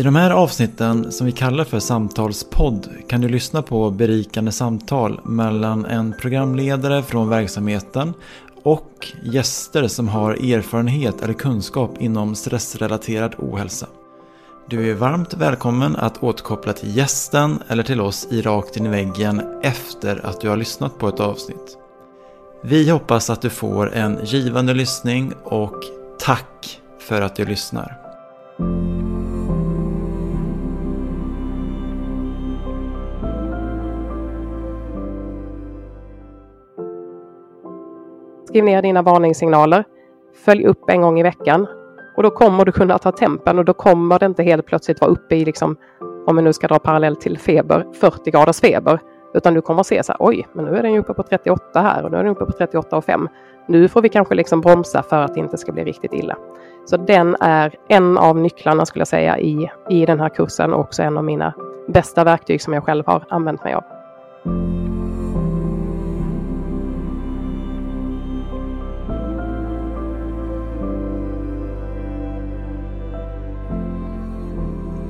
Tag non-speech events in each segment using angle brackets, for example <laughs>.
I de här avsnitten som vi kallar för samtalspodd kan du lyssna på berikande samtal mellan en programledare från verksamheten och gäster som har erfarenhet eller kunskap inom stressrelaterad ohälsa. Du är varmt välkommen att återkoppla till gästen eller till oss i Rakt in i väggen efter att du har lyssnat på ett avsnitt. Vi hoppas att du får en givande lyssning och tack för att du lyssnar. Skriv ner dina varningssignaler. Följ upp en gång i veckan. Och då kommer du kunna ta tempen och då kommer det inte helt plötsligt vara uppe i, liksom, om vi nu ska dra parallell till feber, 40 graders feber. Utan du kommer att se så här, oj, men nu är den ju uppe på 38 här och nu är den uppe på 38,5. Nu får vi kanske liksom bromsa för att det inte ska bli riktigt illa. Så den är en av nycklarna skulle jag säga i, i den här kursen och också en av mina bästa verktyg som jag själv har använt mig av.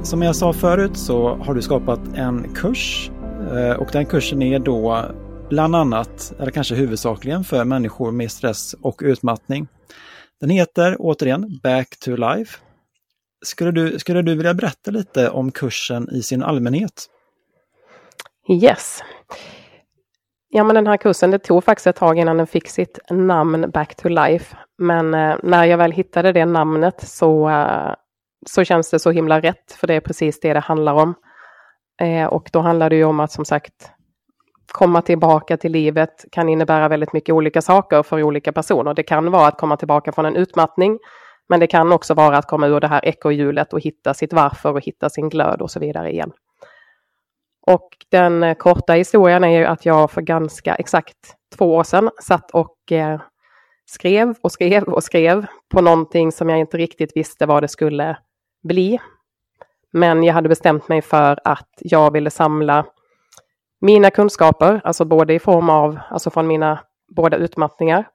Som jag sa förut så har du skapat en kurs eh, och den kursen är då bland annat, eller kanske huvudsakligen för människor med stress och utmattning. Den heter återigen Back to Life. Skulle du, skulle du vilja berätta lite om kursen i sin allmänhet? Yes. Ja, men den här kursen, det tog faktiskt ett tag innan den fick sitt namn Back to Life. Men eh, när jag väl hittade det namnet så eh, så känns det så himla rätt, för det är precis det det handlar om. Eh, och då handlar det ju om att som sagt komma tillbaka till livet kan innebära väldigt mycket olika saker för olika personer. Det kan vara att komma tillbaka från en utmattning, men det kan också vara att komma ur det här ekorrhjulet och hitta sitt varför och hitta sin glöd och så vidare igen. Och den eh, korta historien är ju att jag för ganska exakt två år sedan satt och eh, skrev och skrev och skrev på någonting som jag inte riktigt visste vad det skulle bli. Men jag hade bestämt mig för att jag ville samla mina kunskaper, alltså både i form av, alltså från mina båda utmattningar,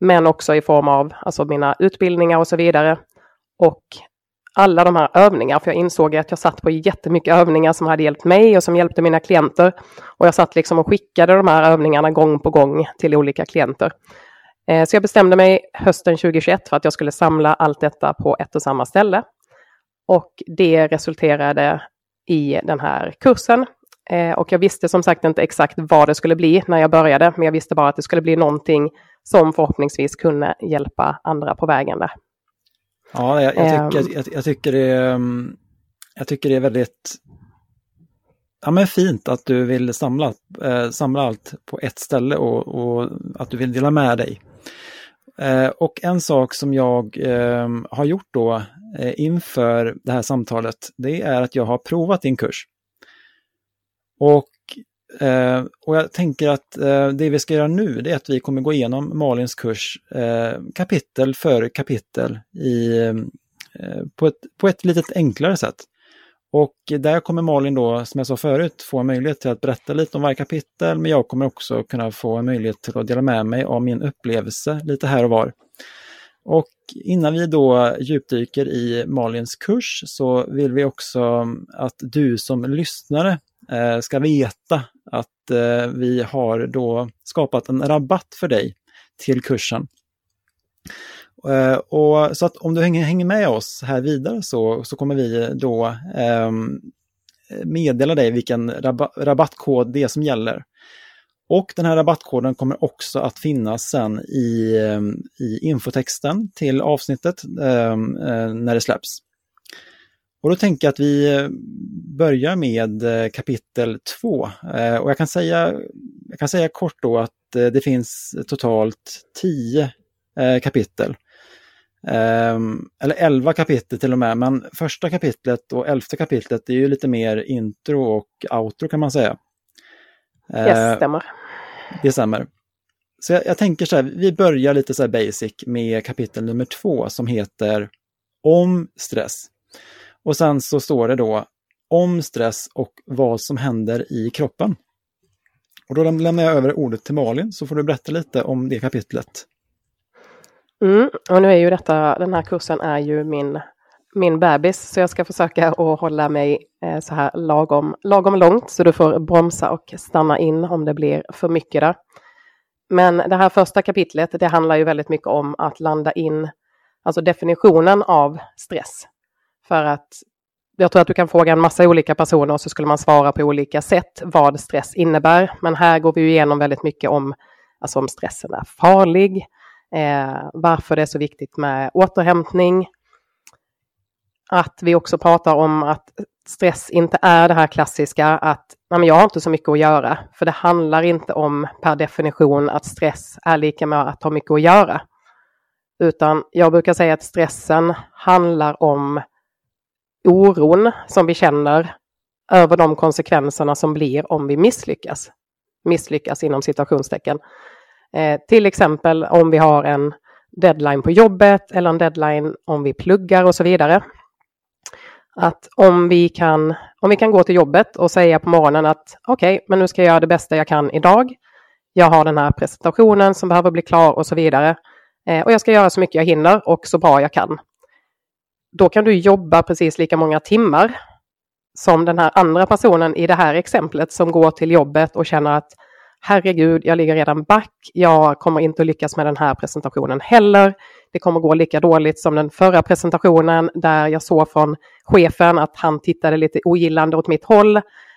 men också i form av alltså mina utbildningar och så vidare. Och alla de här övningarna, för jag insåg att jag satt på jättemycket övningar som hade hjälpt mig och som hjälpte mina klienter. Och jag satt liksom och skickade de här övningarna gång på gång till olika klienter. Eh, så jag bestämde mig hösten 2021 för att jag skulle samla allt detta på ett och samma ställe. Och det resulterade i den här kursen. Eh, och jag visste som sagt inte exakt vad det skulle bli när jag började, men jag visste bara att det skulle bli någonting som förhoppningsvis kunde hjälpa andra på vägen där. Ja, jag, jag tycker, um, jag, jag, tycker det, mm, jag tycker det är väldigt ja, men fint att du vill samla, eh, samla allt på ett ställe och, och, att du vill dela med dig. Eh, och en sak som jag eh, har gjort då eh, inför det här samtalet, det är att jag har provat din kurs. Och, eh, och jag tänker att eh, det vi ska göra nu, det är att vi kommer gå igenom Malins kurs eh, kapitel för kapitel i, på, ett, på ett lite enklare sätt. Och där kommer Malin då, som jag sa förut, få en möjlighet till att berätta lite om varje kapitel, men jag kommer också kunna få en möjlighet till att dela med mig av min upplevelse lite här och var. Och innan vi då djupdyker i Malins kurs så vill vi också att du som lyssnare eh, ska veta att eh, vi har då skapat en rabatt för dig till kursen. Eh, och så att om du hänger, med oss här vidare så, så kommer vi då um, meddela dig vilken rabattkod det är som gäller. Och den här rabattkoden kommer också att finnas sen i, ehm, i infotexten till avsnittet um, när det släpps. Och då tänker jag att vi börjar med eh, kapitel 2. Och jag kan, säga, jag kan säga kort då att det finns totalt 10 kapitel. Um, eller elva kapitel till och med, men första kapitlet och elfte kapitlet är ju lite mer intro och outro kan man säga. Det uh, stämmer. Det stämmer. Så jag, jag, tänker så här, vi börjar lite så här basic med kapitel nummer två som heter Om stress. Och sen så står det då om stress och vad som händer i kroppen. Och då lämnar jag över ordet till Malin så får du berätta lite om det kapitlet. Mm, och nu är ju detta, den här kursen är ju min min bebis så jag ska försöka att hålla mig eh, så här lagom, lagom långt så du får bromsa och stanna in om det blir för mycket där. Men det här första kapitlet det handlar ju väldigt mycket om att landa in alltså definitionen av stress. För att jag tror att du kan fråga en massa olika personer och så skulle man svara på olika sätt vad stress innebär. Men här går vi igenom väldigt mycket om, alltså om stressen är farlig, eh, varför det är så viktigt med återhämtning. Att vi också pratar om att stress inte är det här klassiska att nej, jag har inte så mycket att göra. För det handlar inte om per definition att stress är lika med att ha mycket att göra. Utan jag brukar säga att stressen handlar om oron som vi känner över de konsekvenserna som blir om vi misslyckas. Misslyckas inom citationstecken. Eh, till exempel om vi har en deadline på jobbet eller en deadline om vi pluggar och så vidare. Att om vi kan, om vi kan gå till jobbet och säga på morgonen att okej, okay, men nu ska jag göra det bästa jag kan idag. Jag har den här presentationen som behöver bli klar och så vidare. Eh, och jag ska göra så mycket jag hinner och så bra jag kan. Då kan du jobba precis lika många timmar som den här andra personen i det här exemplet som går till jobbet och känner att herregud, jag ligger redan back, jag kommer inte att lyckas med den här presentationen heller. Det kommer gå lika dåligt som den förra presentationen där jag såg från chefen att han tittade lite ogillande åt mitt håll.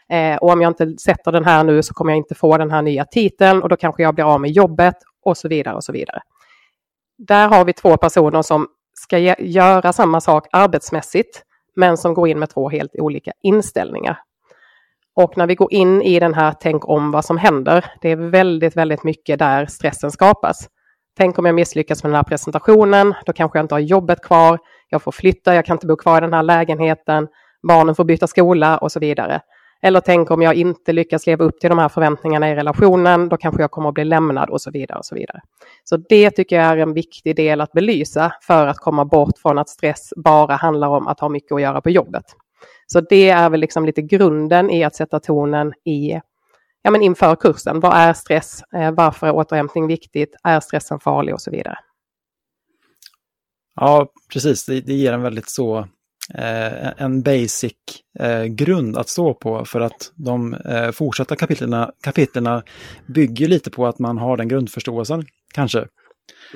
Eh, och om jag inte sätter den här nu så kommer jag inte få den här nya titeln och då kanske jag blir av med jobbet och så vidare och så vidare. Där har vi två personer som ska göra samma sak arbetsmässigt men som går in med två helt olika inställningar. Och när vi går in i den här tänk om vad som händer, det är väldigt, väldigt mycket där stressen skapas. Tänk om jag misslyckas med den här presentationen, då kanske jag inte har jobbet kvar, jag får flytta, jag kan inte bo kvar i den här lägenheten, barnen får byta skola och så vidare. Eller tänk om jag inte lyckas leva upp till de här förväntningarna i relationen, då kanske jag kommer att bli lämnad och så vidare. och Så vidare. Så det tycker jag är en viktig del att belysa för att komma bort från att stress bara handlar om att ha mycket att göra på jobbet. Så det är väl liksom lite grunden i att sätta tonen i, ja, men inför kursen. Vad är stress? Eh, varför är återhämtning viktigt? Är stressen farlig och så vidare? Ja, precis. Det, det ger en väldigt så eh, en basic eh, grund att stå på för att de eh, fortsatta kapitlerna, kapitlerna bygger lite på att man har den grundförståelsen, kanske.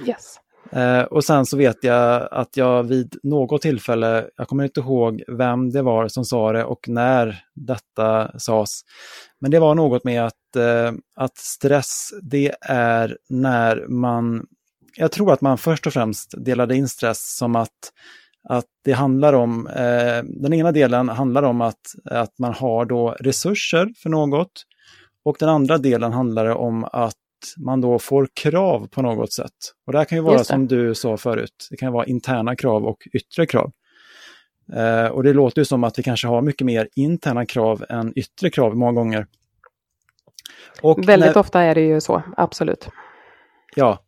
Yes. Eh, och sen så vet jag att jag vid något tillfälle, jag kommer inte ihåg vem det var som sa det och när detta sades, men det var något med att, eh, att stress, det är när man, jag tror att man först och främst delade in stress som att, att det handlar om, eh, den ena delen handlar om att, att man har då resurser för något och den andra delen handlar om att man då får krav på något sätt. Och det här kan ju vara som du sa förut, det kan vara interna krav och yttre krav. Eh, och det låter ju som att vi kanske har mycket mer interna krav än yttre krav många gånger. Och Väldigt när... ofta är det ju så, absolut. Ja,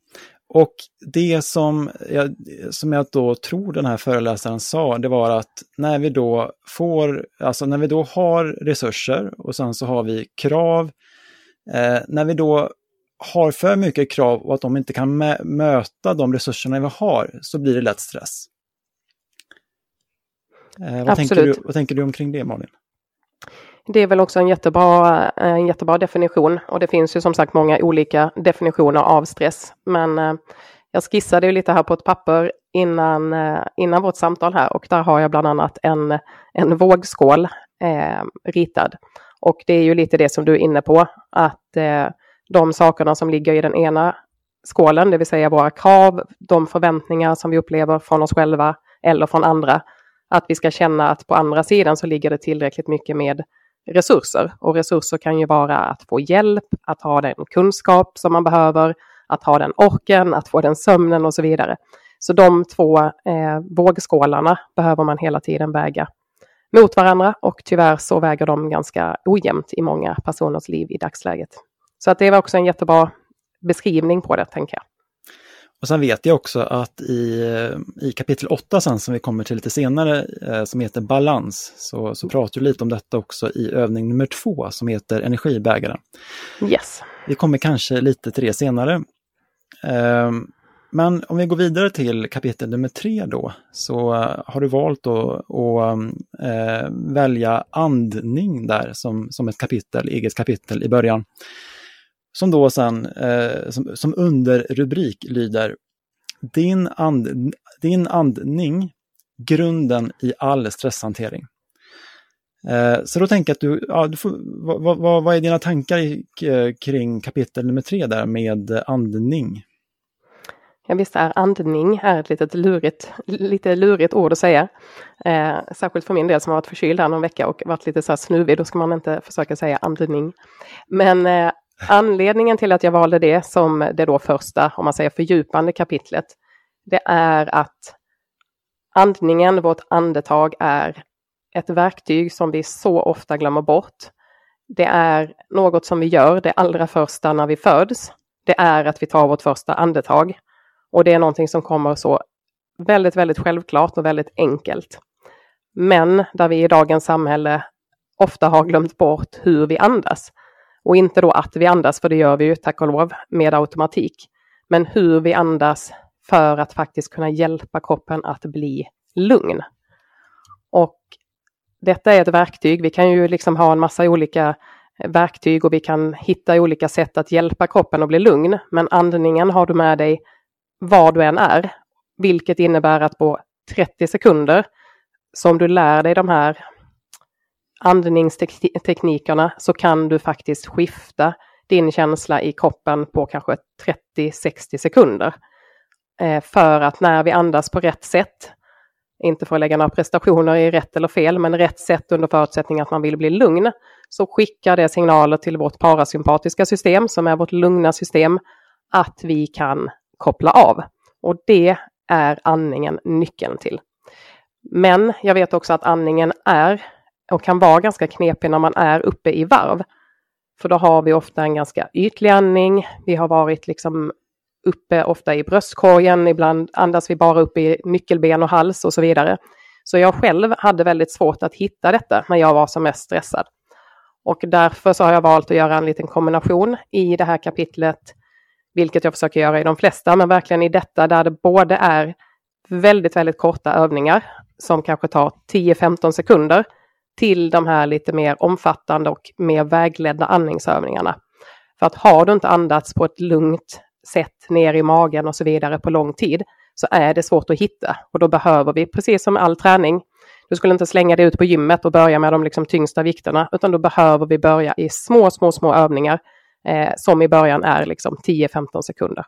och det som jag, som jag då tror den här föreläsaren sa, det var att när vi då får, alltså när vi då har resurser och sen så har vi krav, eh, när vi då har för mycket krav och att de inte kan möta de resurserna vi har så blir det lätt stress. Eh, vad, tänker du, vad tänker du omkring det Malin? Det är väl också en jättebra, en jättebra definition och det finns ju som sagt många olika definitioner av stress. Men eh, jag skissade ju lite här på ett papper innan, eh, innan vårt samtal här och där har jag bland annat en, en vågskål eh, ritad. Och det är ju lite det som du är inne på, att eh, de sakerna som ligger i den ena skålen, det vill säga våra krav, de förväntningar som vi upplever från oss själva eller från andra, att vi ska känna att på andra sidan så ligger det tillräckligt mycket med resurser. Och resurser kan ju vara att få hjälp, att ha den kunskap som man behöver, att ha den orken, att få den sömnen och så vidare. Så de två eh, vågskålarna behöver man hela tiden väga mot varandra och tyvärr så väger de ganska ojämnt i många personers liv i dagsläget. Så att det var också en jättebra beskrivning på det, tänker jag. Och sen vet jag också att i, i kapitel 8 sen som vi kommer till lite senare, eh, som heter balans, så, så pratar du lite om detta också i övning nummer två som heter energibägaren. Yes. Vi kommer kanske lite till det senare. Eh, men om vi går vidare till kapitel nummer tre då, så har du valt att, att äh, välja andning där som, som ett kapitel, eget kapitel i början. Som då sen, eh, som, som underrubrik lyder din, and, din andning, grunden i all stresshantering. Eh, så då tänker jag att du, ja, du får, vad, vad, vad är dina tankar eh, kring kapitel nummer tre där med andning? Ja visst är andning är ett litet lurigt, lite lurigt ord att säga. Eh, särskilt för min del som har varit förkyld här någon vecka och varit lite så här snuvig, då ska man inte försöka säga andning. Men eh, anledningen till att jag valde det som det då första, om man säger fördjupande kapitlet, det är att andningen, vårt andetag, är ett verktyg som vi så ofta glömmer bort. Det är något som vi gör det allra första när vi föds. Det är att vi tar vårt första andetag. Och det är någonting som kommer så väldigt, väldigt självklart och väldigt enkelt. Men där vi i dagens samhälle ofta har glömt bort hur vi andas. Och inte då att vi andas, för det gör vi ju tack och lov med automatik. Men hur vi andas för att faktiskt kunna hjälpa kroppen att bli lugn. Och detta är ett verktyg. Vi kan ju liksom ha en massa olika verktyg och vi kan hitta olika sätt att hjälpa kroppen att bli lugn. Men andningen har du med dig var du än är, vilket innebär att på 30 sekunder som du lär dig de här andningsteknikerna så kan du faktiskt skifta din känsla i kroppen på kanske 30-60 sekunder. Eh, för att när vi andas på rätt sätt, inte för att lägga några prestationer i rätt eller fel, men rätt sätt under förutsättning att man vill bli lugn, så skickar det signaler till vårt parasympatiska system, som är vårt lugna system, att vi kan koppla av. Och det är andningen nyckeln till. Men jag vet också att andningen är och kan vara ganska knepig när man är uppe i varv. För då har vi ofta en ganska ytlig andning. Vi har varit liksom uppe ofta i bröstkorgen, ibland andas vi bara upp i nyckelben och hals och så vidare. Så jag själv hade väldigt svårt att hitta detta när jag var som mest stressad. Och därför så har jag valt att göra en liten kombination i det här kapitlet, vilket jag försöker göra i de flesta, men verkligen i detta där det både är väldigt, väldigt korta övningar som kanske tar 10-15 sekunder till de här lite mer omfattande och mer vägledda andningsövningarna. För att har du inte andats på ett lugnt sätt ner i magen och så vidare på lång tid så är det svårt att hitta och då behöver vi, precis som all träning, du skulle inte slänga dig ut på gymmet och börja med de liksom tyngsta vikterna utan då behöver vi börja i små, små, små övningar eh, som i början är liksom 10-15 sekunder.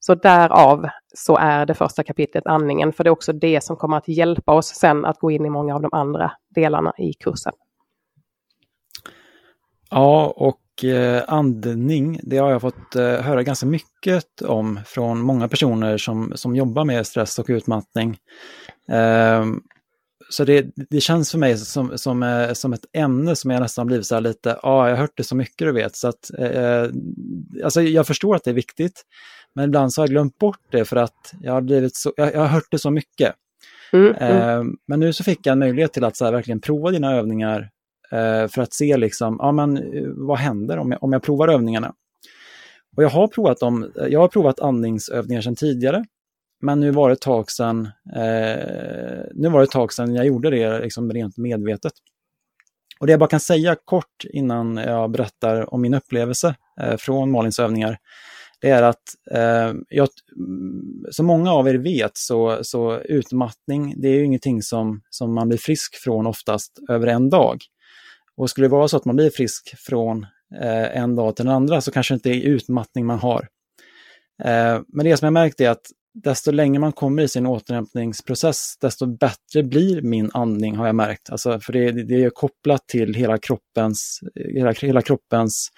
Så därav så är det första kapitlet andningen, för det är också det som kommer att hjälpa oss sen att gå in i många av de andra delarna i kursen. Ja, och eh, andning, det har jag fått eh, höra ganska mycket om från många personer som, som jobbar med stress och utmattning. Ehm, så det, det känns för mig som, som, eh, som ett ämne som jag nästan blivit så här lite, ja, ah, jag har hört det så mycket du vet, så att, eh, alltså jag förstår att det är viktigt, men ibland så har jag glömt bort det för att jag har, blivit så, jag, jag har hört det så mycket. Mm, mm. Eh, men nu så fick jag en möjlighet till att så här, verkligen prova dina övningar eh, för att se liksom, ja men eh, vad händer om jag, om jag provar övningarna? Och jag har provat dem, jag har provat andningsövningar sedan tidigare, men nu var det ett tag sedan, eh, nu var det ett tag sedan jag gjorde det liksom rent medvetet. Och det jag bara kan säga kort innan jag berättar om min upplevelse eh, från Malins övningar, det är att eh, jag, mm, som många av er vet så, så utmattning, det är ju ingenting som, som man blir frisk från oftast över en dag. Och skulle det vara så att man blir frisk från eh, en dag till den andra så kanske det inte är utmattning man har. Eh, men det som jag märkt är att desto längre man kommer i sin återhämtningsprocess, desto bättre blir min andning har jag märkt. Alltså, för det, det är kopplat till hela kroppens, hela, hela kroppens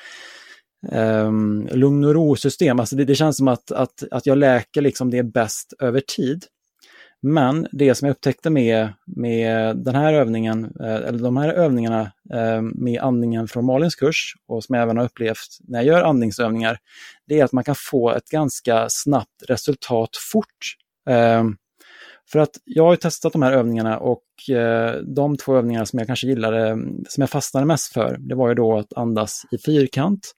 um, lugn och ro-system. Alltså det, det, känns som att, att, att jag läker liksom det bäst över tid. Men det som jag upptäckte med, med den här övningen, eh, eller de här övningarna eh, med andningen från Malins kurs och som jag även har upplevt när jag gör andningsövningar, det är att man kan få ett ganska snabbt resultat fort. Eh, för att jag har testat de här övningarna och de två övningarna som jag kanske gillade, som jag fastnade mest för, det var ju då att andas i fyrkant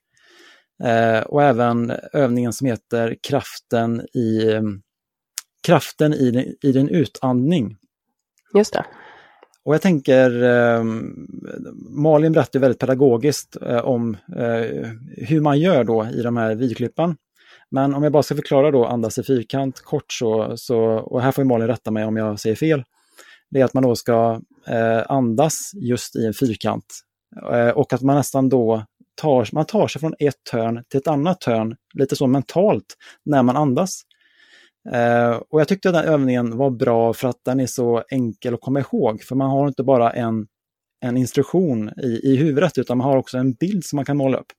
och även övningen som heter kraften i, kraften i, i din utandning. Just det. Och jag tänker, eh, Malin berättar väldigt pedagogiskt eh, om eh, hur man gör då i de här videoklippen. Men om jag bara ska förklara då andas i fyrkant kort så, så och här får Malin rätta mig om jag säger fel, det är att man då ska eh, andas just i en fyrkant. Eh, och att man nästan då tar, man tar sig från ett hörn till ett annat hörn, lite så mentalt, när man andas. Eh, och jag tyckte den övningen var bra för att den är så enkel att komma ihåg, för man har inte bara en, en instruktion i, i huvudet, utan man har också en bild som man kan måla upp.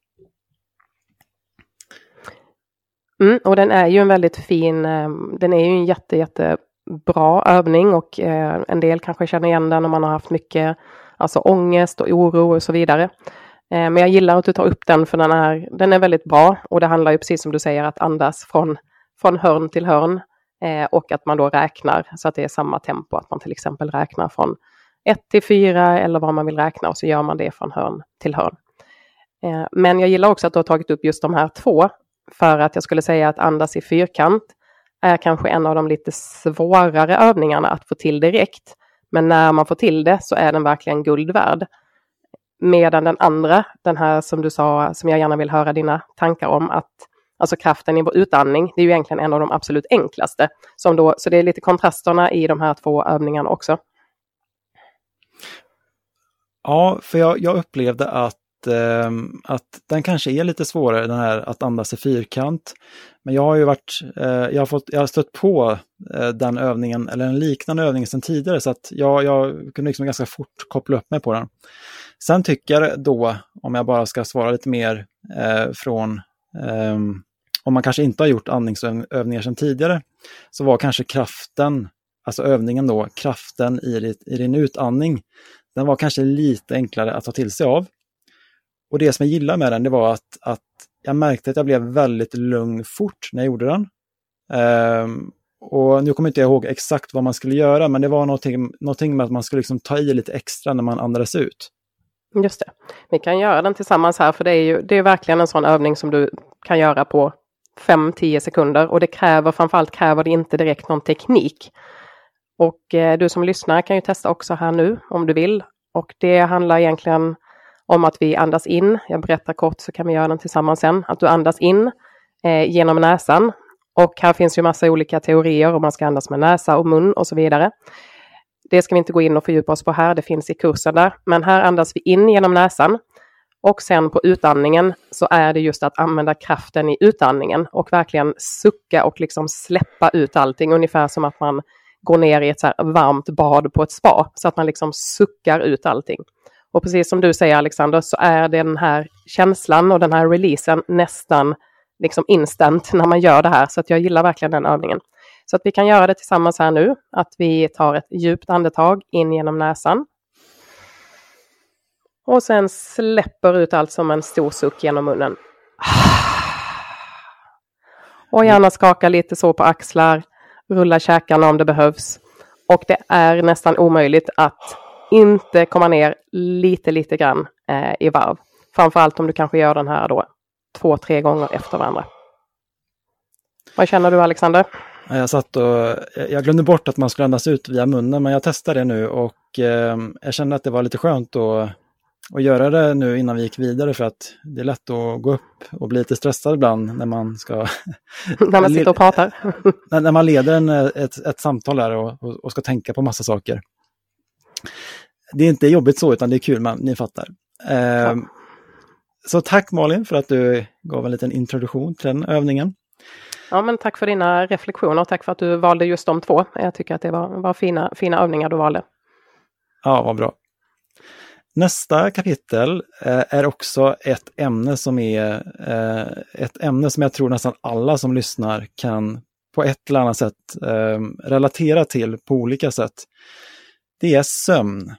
Mm, och den är ju en väldigt fin, ehm, den är ju en jätte, jättebra övning och eh, en del kanske känner igen den om man har haft mycket alltså ångest och oro och så vidare. Eh, men jag gillar att du tar upp den för den är, den är väldigt bra och det handlar ju precis som du säger att andas från, från hörn till hörn eh, och att man då räknar så att det är samma tempo, att man till exempel räknar från 1 till 4 eller vad man vill räkna och så gör man det från hörn till hörn. Eh, men jag gillar också att du har tagit upp just de här två för att jag skulle säga att andas i fyrkant är kanske en av de lite svårare övningarna att få till direkt. Men när man får till det så är den verkligen guld värd. Medan den andra, den här som du sa, som jag gärna vill höra dina tankar om, att alltså kraften i vår utandning, det är ju egentligen en av de absolut enklaste. Som då, så det är lite kontrasterna i de här två övningarna också. Ja, för jag, jag upplevde att eh, att den kanske är lite svårare, den här att andas i fyrkant. Men jag har ju varit, eh, jag, har fått, jag har stött på eh, den övningen, eller en liknande övning sedan tidigare, så att jag, jag kunde liksom ganska fort koppla upp mig på den. Sen tycker jag då, om jag bara ska svara lite mer eh, från ehm, om man kanske inte har gjort andningsövningar sedan tidigare, så var kanske kraften, alltså övningen då, kraften i, ditt, i din utandning, den var kanske lite enklare att ta till sig av. Och det som jag gillade med den, det var att, att jag märkte att jag blev väldigt lugn fort när jag gjorde den. Um, och nu kommer inte jag ihåg exakt vad man skulle göra, men det var någonting, någonting med att man skulle liksom ta i lite extra när man andades ut. Just det. Vi kan göra den tillsammans här, för det är ju det är verkligen en sån övning som du kan göra på 5-10 sekunder och det kräver framförallt kräver det inte direkt någon teknik. Och eh, du som lyssnar kan ju testa också här nu om du vill. Och det handlar egentligen om att vi andas in. Jag berättar kort så kan vi göra den tillsammans sen. Att du andas in eh, genom näsan. Och här finns ju massa olika teorier om man ska andas med näsa och mun och så vidare. Det ska vi inte gå in och fördjupa oss på här, det finns i kursen där. Men här andas vi in genom näsan. Och sen på utandningen så är det just att använda kraften i utandningen och verkligen sucka och liksom släppa ut allting, ungefär som att man går ner i ett så varmt bad på ett spa, så att man liksom suckar ut allting. Och precis som du säger Alexander så är den här känslan och den här releasen nästan liksom instant när man gör det här. Så att jag gillar verkligen den övningen. Så att vi kan göra det tillsammans här nu. Att vi tar ett djupt andetag in genom näsan. Och sen släpper ut allt som en stor suck genom munnen. Och gärna skaka lite så på axlar, rulla käkarna om det behövs. Och det är nästan omöjligt att inte komma ner lite, lite grann eh, i varv. Framförallt om du kanske gör den här då två, tre gånger efter varandra. Vad känner du Alexander? Jag satt och jag glömde bort att man skulle andas ut via munnen, men jag testade det nu och eh, jag kände att det var lite skönt att, att göra det nu innan vi gick vidare för att det är lätt att gå upp och bli lite stressad ibland när man ska... <laughs> när man sitter och pratar? <laughs> när, när man leder en, ett, ett samtal där och, och, och ska tänka på massa saker det är inte jobbigt så, utan det är kul, men ni fattar. Eh, ja. Så tack Malin för att du gav en liten introduktion till den övningen. Ja, men tack för dina reflektioner och tack för att du valde just de två. Jag tycker att det var, var fina, fina övningar du valde. Ja, vad bra. Nästa kapitel eh, är också ett ämne som är eh, ett ämne som jag tror nästan alla som lyssnar kan på ett eller annat sätt eh, relatera till på olika sätt. Det är sömn.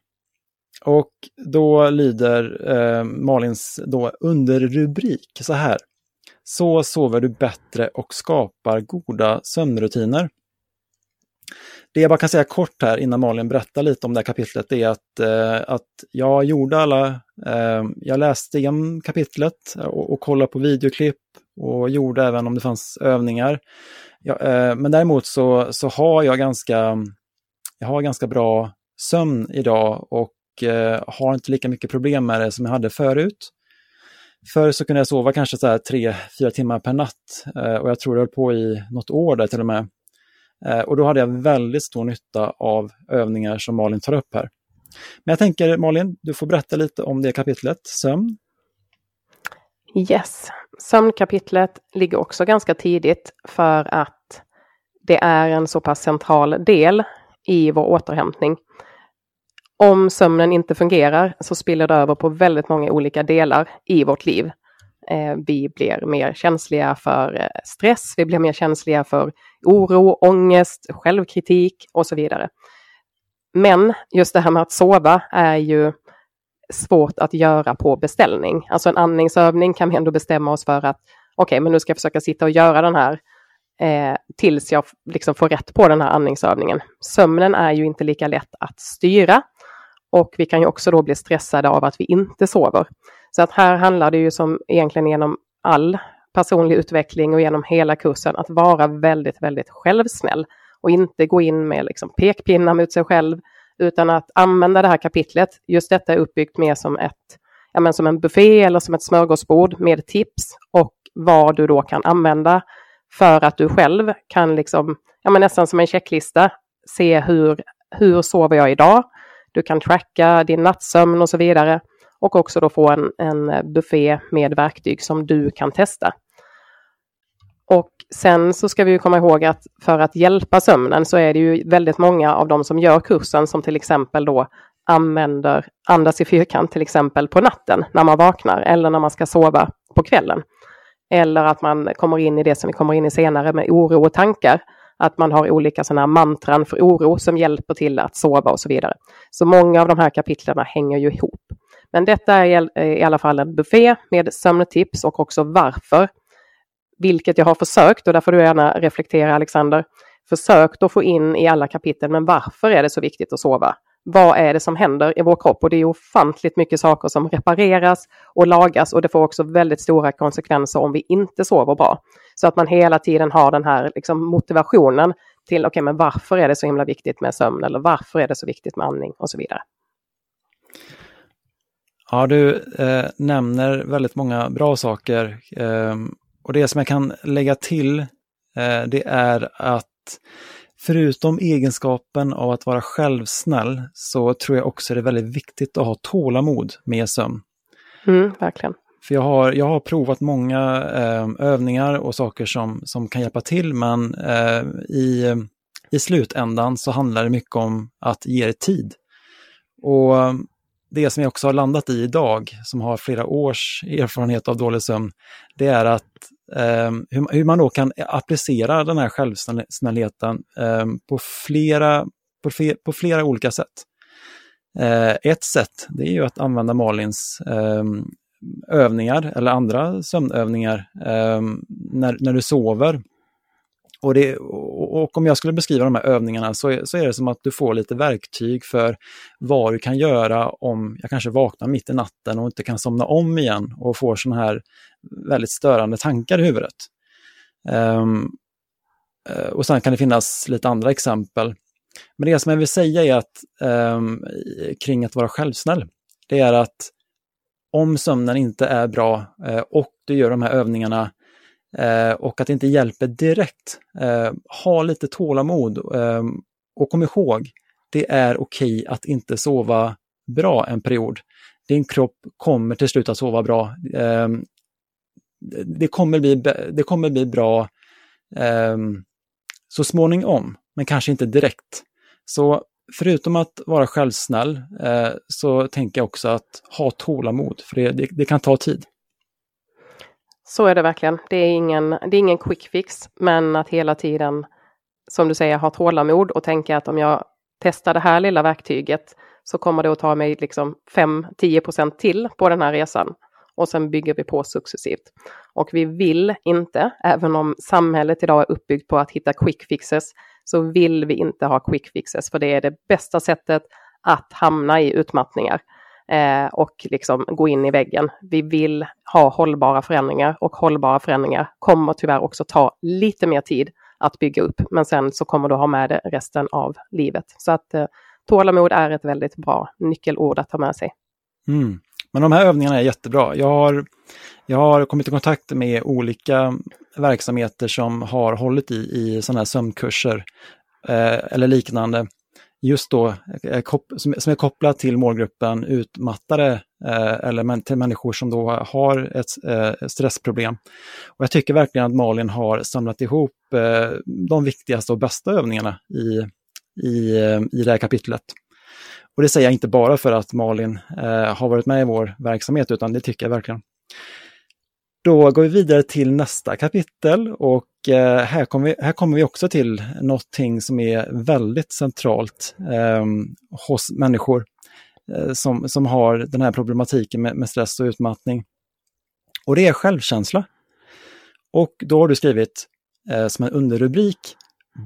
Och då lyder eh, Malins då underrubrik så här. Så sover du bättre och skapar goda sömnrutiner det jag bara kan säga kort här innan Malin berättar lite om det här kapitlet är att, eh, att jag gjorde alla, eh, jag läste igenom kapitlet och, och kollade på videoklipp och gjorde även om det fanns övningar. Ja, eh, men däremot så, så har jag ganska, jag har ganska bra sömn idag och eh, har inte lika mycket problem med det som jag hade förut. Förr så kunde jag sova kanske så här tre, fyra timmar per natt eh, och jag tror det höll på i något år där till och med. Eh, och då hade jag väldigt stor nytta av övningar som Malin tar upp här. Men jag tänker Malin, du får berätta lite om det kapitlet, sömn. Yes, sömnkapitlet ligger också ganska tidigt för att det är en så pass central del i vår återhämtning. Om sömnen inte fungerar så spiller det över på väldigt många olika delar i vårt liv. Eh, vi blir mer känsliga för eh, stress, vi blir mer känsliga för oro, ångest, självkritik och så vidare. Men just det här med att sova är ju svårt att göra på beställning. Alltså en andningsövning kan vi ändå bestämma oss för att okej, okay, men nu ska jag försöka sitta och göra den här eh, tills jag liksom får rätt på den här andningsövningen. Sömnen är ju inte lika lätt att styra och vi kan ju också då bli stressade av att vi inte sover. Så att här handlar det ju som egentligen genom all personlig utveckling och genom hela kursen att vara väldigt, väldigt självsnäll och inte gå in med liksom pekpinnar mot sig själv utan att använda det här kapitlet. Just detta är uppbyggt mer som, ett, ja, men som en buffé eller som ett smörgåsbord med tips och vad du då kan använda för att du själv kan liksom, ja men nästan som en checklista, se hur, hur sover jag idag? Du kan tracka din nattsömn och så vidare och också då få en, en eh, buffé med verktyg som du kan testa. Och sen så ska vi komma ihåg att för att hjälpa sömnen så är det ju väldigt många av de som gör kursen som till exempel då använder andas i fyrkant till exempel på natten när man vaknar eller när man ska sova på kvällen. Eller att man kommer in i det som vi kommer in i senare med oro och tankar. Att man har olika sådana mantran för oro som hjälper till att sova och så vidare. Så många av de här kapitlen hänger ju ihop. Men detta är i alla fall en buffé med sömntips och också varför. Vilket jag har försökt och där får du gärna reflektera Alexander. Försökt att få in i alla kapitel, men varför är det så viktigt att sova? Vad är det som händer i vår kropp? Och det är ofantligt mycket saker som repareras och lagas och det får också väldigt stora konsekvenser om vi inte sover bra. Så att man hela tiden har den här liksom, motivationen till, okej, okay, men varför är det så himla viktigt med sömn eller varför är det så viktigt med andning och så vidare. Ja, du eh, nämner väldigt många bra saker. Eh, och det som jag kan lägga till, eh, det är att förutom egenskapen av att vara självsnäll så tror jag också det är väldigt viktigt att ha tålamod med sömn. Mm, verkligen. För jag har, jag har provat många eh, övningar och saker som, som kan hjälpa till, men eh, i, i slutändan så handlar det mycket om att ge det tid. Och det som jag också har landat i idag, som har flera års erfarenhet av dålig sömn, det är att eh, hur, hur, man då kan applicera den här självsnällheten eh, på, flera, på, på, flera olika sätt. Eh, ett sätt, det är ju att använda Malins ehm, övningar eller andra sömnövningar ehm, när, när du sover och, det, och, om jag skulle beskriva de här övningarna så är, så är det som att du får lite verktyg för vad du kan göra om jag kanske vaknar mitt i natten och inte kan somna om igen och får sådana här väldigt störande tankar i huvudet. Um, och sen kan det finnas lite andra exempel. Men det som jag vill säga är att um, kring att vara självsnäll, det är att om sömnen inte är bra uh, och du gör de här övningarna Eh, och att det inte hjälper direkt. Eh, ha lite tålamod eh, och kom ihåg, det är okej okay att inte sova bra en period. Din kropp kommer till slut att sova bra. Eh, det, kommer bli, det kommer bli bra eh, så småningom, men kanske inte direkt. Så förutom att vara självsnäll eh, så tänker jag också att ha tålamod, för det, det, det kan ta tid. Så är det verkligen. Det är ingen, det är ingen quick fix, men att hela tiden, som du säger, ha tålamod och tänka att om jag testar det här lilla verktyget så kommer det att ta mig liksom 5-10% till på den här resan. Och sen bygger vi på successivt. Och vi vill inte, även om samhället idag är uppbyggt på att hitta quick fixes, så vill vi inte ha quick fixes, för det är det bästa sättet att hamna i utmattningar eh, och liksom gå in i väggen. Vi vill ha hållbara förändringar och hållbara förändringar kommer tyvärr också ta lite mer tid att bygga upp, men sen så kommer du ha med det resten av livet. Så att eh, tålamod är ett väldigt bra nyckelord att ta med sig. Mm. Men de här övningarna är jättebra. Jag har, jag har kommit i kontakt med olika verksamheter som har hållit i, i sådana här sömnkurser eh, eller liknande. Just då eh, som, är kopplat till målgruppen utmattade eh, eller till människor som då har ett eh, stressproblem. Och jag tycker verkligen att Malin har samlat ihop de viktigaste och bästa övningarna i, i, i det här kapitlet. Och det säger jag inte bara för att Malin har varit med i vår verksamhet, utan det tycker jag verkligen. Då går vi vidare till nästa kapitel och eh, här, kommer vi, här kommer vi också till någonting som är väldigt centralt eh, hos människor eh, som, som har den här problematiken med, med stress och utmattning. Och det är självkänsla. Och då har du skrivit eh, som en underrubrik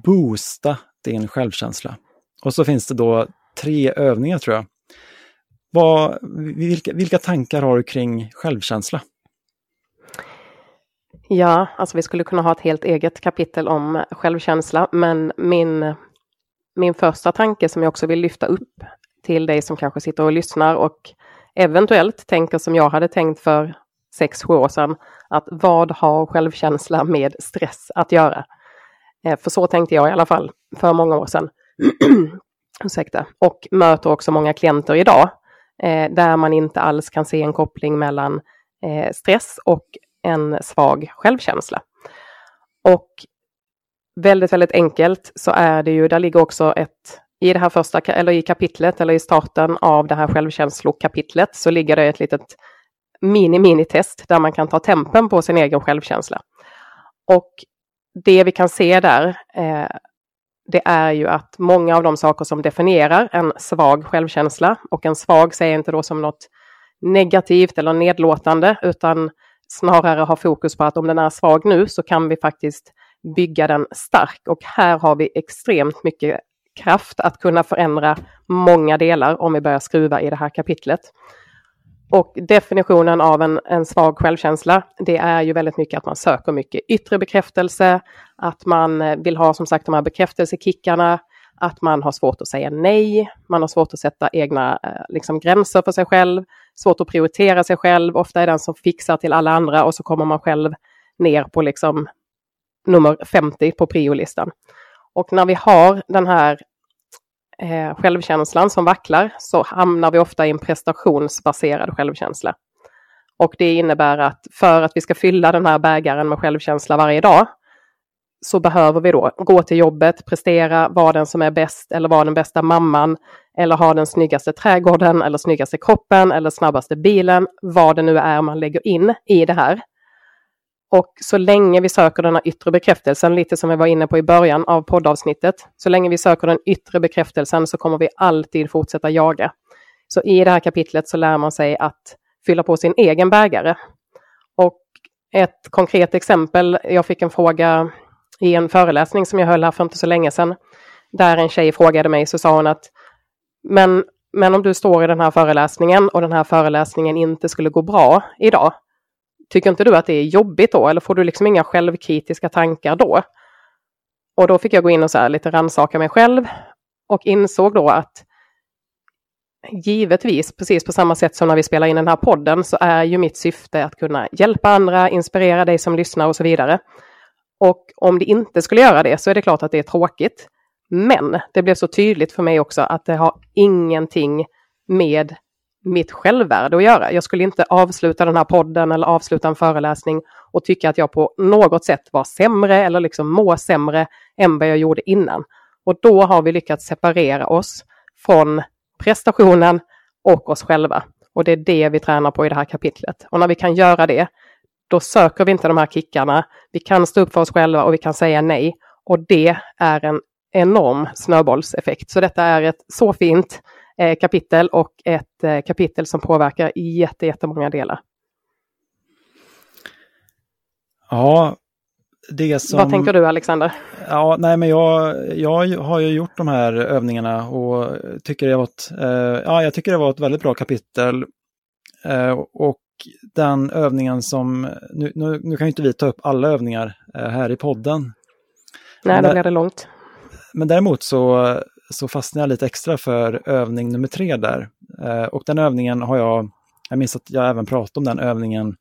Boosta din självkänsla. Och så finns det då tre övningar tror jag. Vad, vilka, vilka tankar har du kring självkänsla? Ja, alltså vi skulle kunna ha ett helt eget kapitel om självkänsla, men min, min första tanke som jag också vill lyfta upp till dig som kanske sitter och lyssnar och eventuellt tänker som jag hade tänkt för sex, sju år sedan, att vad har självkänsla med stress att göra? Eh, för så tänkte jag i alla fall för många år sedan. <clears throat> Ursäkta. Och möter också många klienter idag eh, där man inte alls kan se en koppling mellan eh, stress och en svag självkänsla. Och väldigt, väldigt enkelt så är det ju, där ligger också ett, i det här första, eller i kapitlet, eller i starten av det här självkänslokapitlet, så ligger det ett litet mini-mini-test där man kan ta tempen på sin egen självkänsla. Och det vi kan se där, eh, det är ju att många av de saker som definierar en svag självkänsla, och en svag säger inte då som något negativt eller nedlåtande, utan snarare ha fokus på att om den är svag nu så kan vi faktiskt bygga den stark. Och här har vi extremt mycket kraft att kunna förändra många delar om vi börjar skruva i det här kapitlet. Och definitionen av en, en svag självkänsla, det är ju väldigt mycket att man söker mycket yttre bekräftelse, att man eh, vill ha som sagt de här bekräftelsekickarna, att man har svårt att säga nej, man har svårt att sätta egna eh, liksom, gränser för sig själv, svårt att prioritera sig själv, ofta är den som fixar till alla andra och så kommer man själv ner på liksom nummer 50 på priolistan. Och när vi har den här eh, självkänslan som vacklar så hamnar vi ofta i en prestationsbaserad självkänsla. Och det innebär att för att vi ska fylla den här bägaren med självkänsla varje dag så behöver vi då gå till jobbet, prestera, vara den som är bäst eller vara den bästa mamman eller ha den snyggaste trädgården eller snyggaste kroppen eller snabbaste bilen, vad det nu är man lägger in i det här. Och så länge vi söker den här yttre bekräftelsen, lite som vi var inne på i början av poddavsnittet, så länge vi söker den yttre bekräftelsen så kommer vi alltid fortsätta jaga. Så i det här kapitlet så lär man sig att fylla på sin egen bägare. Och ett konkret exempel, jag fick en fråga i en föreläsning som jag höll här för inte så länge sedan, där en tjej frågade mig så sa hon att men, men om du står i den här föreläsningen och den här föreläsningen inte skulle gå bra idag, tycker inte du att det är jobbigt då eller får du liksom inga självkritiska tankar då? Och då fick jag gå in och så här lite rannsaka mig själv och insåg då att givetvis, precis på samma sätt som när vi spelar in den här podden, så är ju mitt syfte att kunna hjälpa andra, inspirera dig som lyssnar och så vidare. Och om det inte skulle göra det så är det klart att det är tråkigt. Men det blev så tydligt för mig också att det har ingenting med mitt självvärde att göra. Jag skulle inte avsluta den här podden eller avsluta en föreläsning och tycka att jag på något sätt var sämre eller liksom må sämre än vad jag gjorde innan. Och då har vi lyckats separera oss från prestationen och oss själva. Och det är det vi tränar på i det här kapitlet. Och när vi kan göra det, då söker vi inte de här kickarna. Vi kan stå upp för oss själva och vi kan säga nej. Och det är en enorm snöbollseffekt. Så detta är ett så fint eh, kapitel och ett eh, kapitel som påverkar jätte, jättemånga delar. Ja, det som... Vad tänker du Alexander? Ja, nej men jag, jag har ju gjort de här övningarna och tycker det var ett, eh, ja, jag tycker det var ett väldigt bra kapitel. Eh, och den övningen som, nu, nu, nu kan ju inte vi ta upp alla övningar eh, här i podden. Nej, då blir det långt. Men däremot så, så fastnade jag lite extra för övning nummer tre där. Eh, och den övningen har jag, jag minns att jag även pratade om den övningen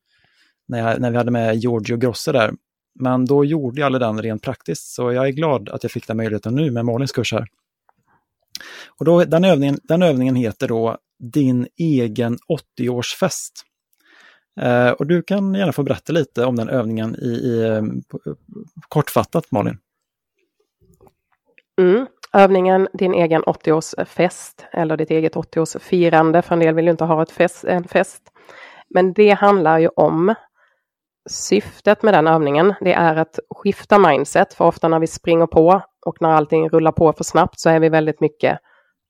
när, jag, när vi hade med Giorgio Grosse där. Men då gjorde jag aldrig den rent praktiskt, så jag är glad att jag fick den möjligheten nu med Malins kurs här. Och då, den, övningen, den övningen heter då Din egen 80-årsfest. Eh, och du kan gärna få berätta lite om den övningen i, i eh, eh, kortfattat Malin. Mm. Övningen Din egen 80-årsfest eller ditt eget 80-årsfirande, för en del vill ju inte ha ett fest, en fest. Men det handlar ju om syftet med den övningen, det är att skifta mindset, för ofta när vi springer på och när allting rullar på för snabbt så är vi väldigt mycket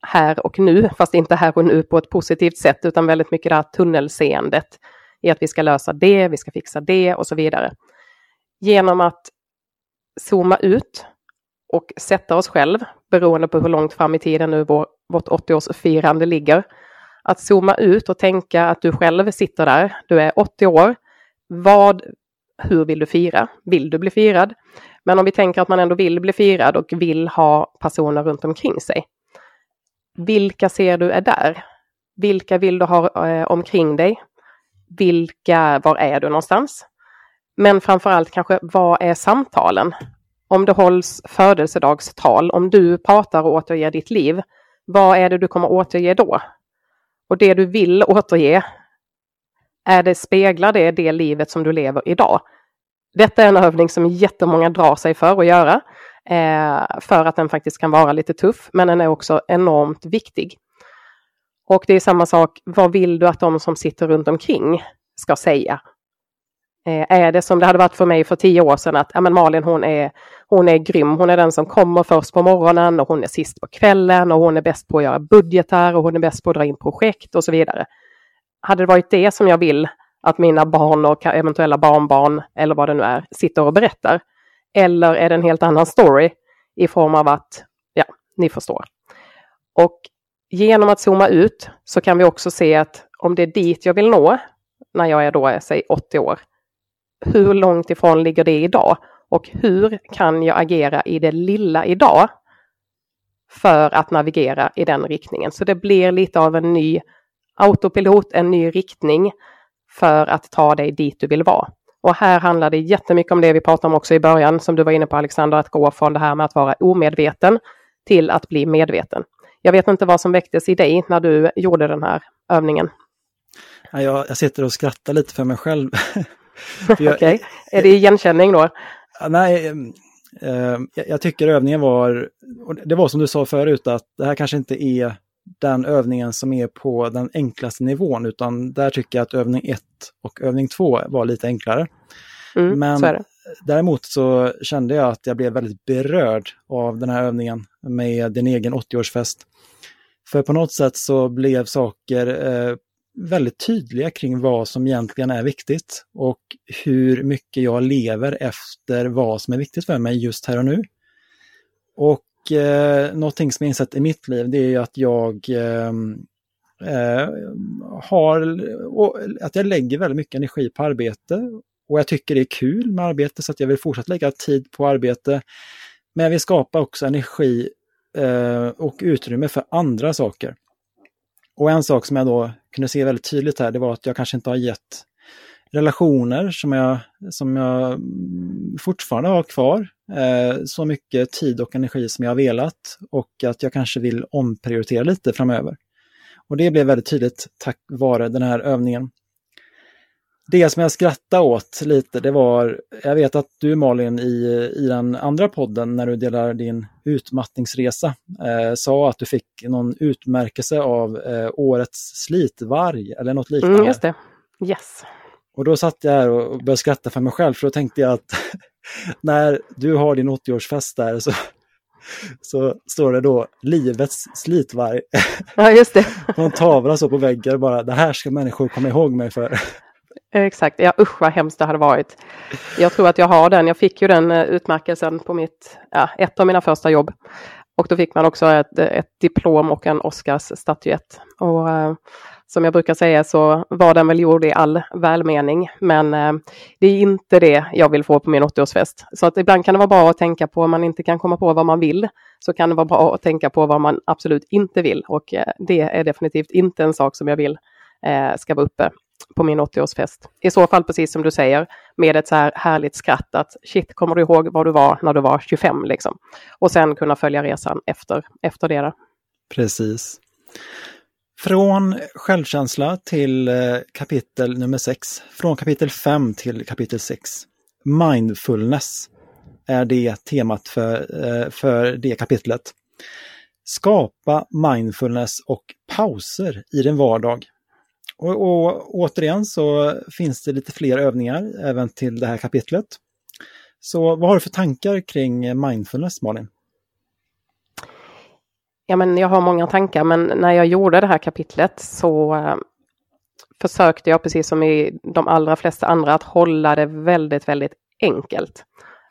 här och nu, fast inte här och nu på ett positivt sätt, utan väldigt mycket det här tunnelseendet i att vi ska lösa det, vi ska fixa det och så vidare. Genom att zooma ut och sätta oss själv, beroende på hur långt fram i tiden nu vår, vårt 80-årsfirande ligger, att zooma ut och tänka att du själv sitter där, du är 80 år, vad, hur vill du fira? Vill du bli firad? Men om vi tänker att man ändå vill bli firad och vill ha personer runt omkring sig. Vilka ser du är där? Vilka vill du ha eh, omkring dig? Vilka, var är du någonstans? Men framförallt kanske, vad är samtalen? Om det hålls födelsedagstal, om du pratar och återger ditt liv, vad är det du kommer återge då? Och det du vill återge, är det, speglar det det livet som du lever idag? Detta är en övning som jättemånga drar sig för att göra, eh, för att den faktiskt kan vara lite tuff, men den är också enormt viktig. Och det är samma sak, vad vill du att de som sitter runt omkring ska säga? Eh, är det som det hade varit för mig för tio år sedan att ja, men Malin hon är, hon är grym, hon är den som kommer först på morgonen och hon är sist på kvällen och hon är bäst på att göra budgetar och hon är bäst på att dra in projekt och så vidare. Hade det varit det som jag vill att mina barn och eventuella barnbarn eller vad det nu är sitter och berättar? Eller är det en helt annan story i form av att, ja, ni förstår. Och genom att zooma ut så kan vi också se att om det är dit jag vill nå när jag är då, säg 80 år, hur långt ifrån ligger det idag? Och hur kan jag agera i det lilla idag för att navigera i den riktningen? Så det blir lite av en ny autopilot, en ny riktning för att ta dig dit du vill vara. Och här handlar det jättemycket om det vi pratade om också i början, som du var inne på Alexander, att gå från det här med att vara omedveten till att bli medveten. Jag vet inte vad som väcktes i dig när du gjorde den här övningen. Jag, jag sitter och skrattar lite för mig själv. <laughs> Okej, okay. är det igenkänning då? Nej, jag tycker övningen var, det var som du sa förut, att det här kanske inte är den övningen som är på den enklaste nivån, utan där tycker jag att övning 1 och övning 2 var lite enklare. Mm, Men däremot så kände jag att jag blev väldigt berörd av den här övningen med din egen 80-årsfest. För på något sätt så blev saker eh, väldigt tydliga kring vad som egentligen är viktigt och hur mycket jag lever efter vad som är viktigt för mig just här och nu. Och eh, någonting som jag insett i mitt liv det är att jag eh, eh, har, att jag lägger väldigt mycket energi på arbete och jag tycker det är kul med arbete så att jag vill fortsätta lägga tid på arbete. Men jag vill skapa också energi eh, och utrymme för andra saker. Och en sak som jag då kunde se väldigt tydligt här, det var att jag kanske inte har gett relationer som jag, som jag mm, fortfarande har kvar eh, så mycket tid och energi som jag har velat och att jag kanske vill omprioritera lite framöver. Och det blev väldigt tydligt tack vare den här övningen. Det som jag skrattade åt lite, det var, jag vet att du Malin i, i den andra podden när du delar din utmattningsresa eh, sa att du fick någon utmärkelse av eh, årets slitvarg eller något liknande. Mm, just det. Yes. Och då satt jag här och började skratta för mig själv för då tänkte jag att <laughs> när du har din 80-årsfest där så, så står det då livets slitvarg. Ja, just det. <laughs> på en tavla så på väggen bara, det här ska människor komma ihåg mig för. Exakt, ja usch vad hemskt det hade varit. Jag tror att jag har den, jag fick ju den eh, utmärkelsen på mitt, ja, ett av mina första jobb. Och då fick man också ett, eh, ett diplom och en Oscarsstatyett. Och eh, som jag brukar säga så var den väl gjord i all välmening, men eh, det är inte det jag vill få på min 80-årsfest. Så att ibland kan det vara bra att tänka på, om man inte kan komma på vad man vill, så kan det vara bra att tänka på vad man absolut inte vill. Och eh, det är definitivt inte en sak som jag vill eh, ska vara uppe på min 80-årsfest. I så fall, precis som du säger, med ett så här härligt skratt att shit, kommer du ihåg var du var när du var 25 liksom? Och sen kunna följa resan efter, efter det. Då. Precis. Från självkänsla till eh, kapitel nummer 6. Från kapitel 5 till kapitel 6. Mindfulness är det temat för, eh, för det kapitlet. Skapa mindfulness och pauser i din vardag. Och, och återigen så finns det lite fler övningar även till det här kapitlet. Så vad har du för tankar kring mindfulness, Malin? Ja, men jag har många tankar, men när jag gjorde det här kapitlet så eh, försökte jag, precis som i de allra flesta andra, att hålla det väldigt, väldigt enkelt.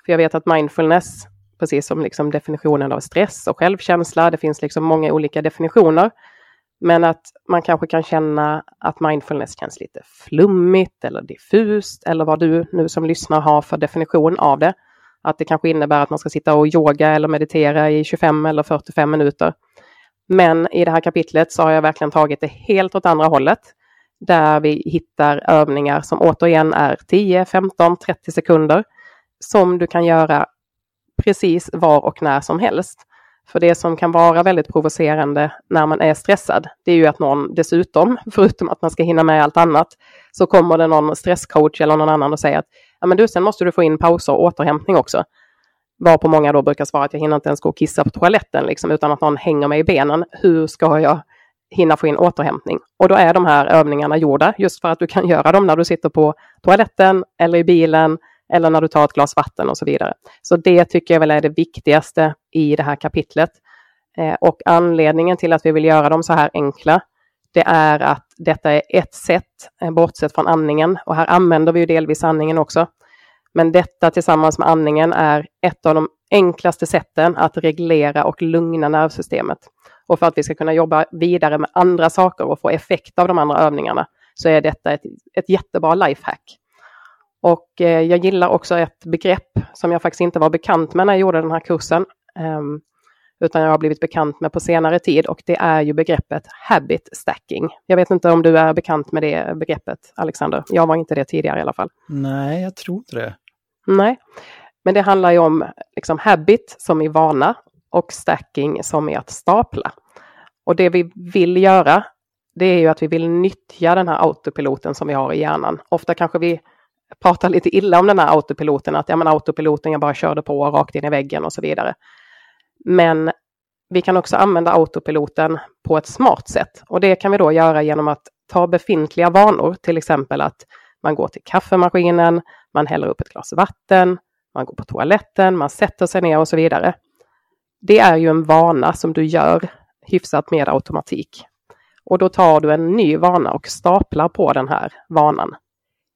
För jag vet att mindfulness, precis som liksom definitionen av stress och självkänsla, det finns liksom många olika definitioner. Men att man kanske kan känna att mindfulness känns lite flummigt eller diffust eller vad du nu som lyssnar har för definition av det. Att det kanske innebär att man ska sitta och yoga eller meditera i 25 eller 45 minuter. Men i det här kapitlet så har jag verkligen tagit det helt åt andra hållet. Där vi hittar övningar som återigen är 10, 15, 30 sekunder. Som du kan göra precis var och när som helst. För det som kan vara väldigt provocerande när man är stressad, det är ju att någon dessutom, <laughs> förutom att man ska hinna med allt annat, så kommer det någon stresscoach eller någon annan och säger att ja, men du, sen måste du få in pauser och återhämtning också. Var på många då brukar svara att jag hinner inte ens gå och kissa på toaletten, liksom, utan att någon hänger mig i benen. Hur ska jag hinna få in återhämtning? Och då är de här övningarna gjorda just för att du kan göra dem när du sitter på toaletten eller i bilen eller när du tar ett glas vatten och så vidare. Så det tycker jag väl är det viktigaste i det här kapitlet. Eh, och anledningen till att vi vill göra dem så här enkla, det är att detta är ett sätt, eh, bortsett från andningen, och här använder vi ju delvis andningen också. Men detta tillsammans med andningen är ett av de enklaste sätten att reglera och lugna nervsystemet. Och för att vi ska kunna jobba vidare med andra saker och få effekt av de andra övningarna så är detta ett, ett jättebra lifehack. Och eh, jag gillar också ett begrepp som jag faktiskt inte var bekant med när jag gjorde den här kursen. Um, utan jag har blivit bekant med på senare tid och det är ju begreppet habit stacking. Jag vet inte om du är bekant med det begreppet, Alexander. Jag var inte det tidigare i alla fall. Nej, jag tror inte det. Nej, men det handlar ju om liksom habit som i vana och stacking som är att stapla. Och det vi vill göra, det är ju att vi vill nyttja den här autopiloten som vi har i hjärnan. Ofta kanske vi pratar lite illa om den här autopiloten, att ja men autopiloten, jag bara körde på rakt in i väggen och så vidare. Men vi kan också använda autopiloten på ett smart sätt och det kan vi då göra genom att ta befintliga vanor, till exempel att man går till kaffemaskinen, man häller upp ett glas vatten, man går på toaletten, man sätter sig ner och så vidare. Det är ju en vana som du gör hyfsat med automatik. Och då tar du en ny vana och staplar på den här vanan.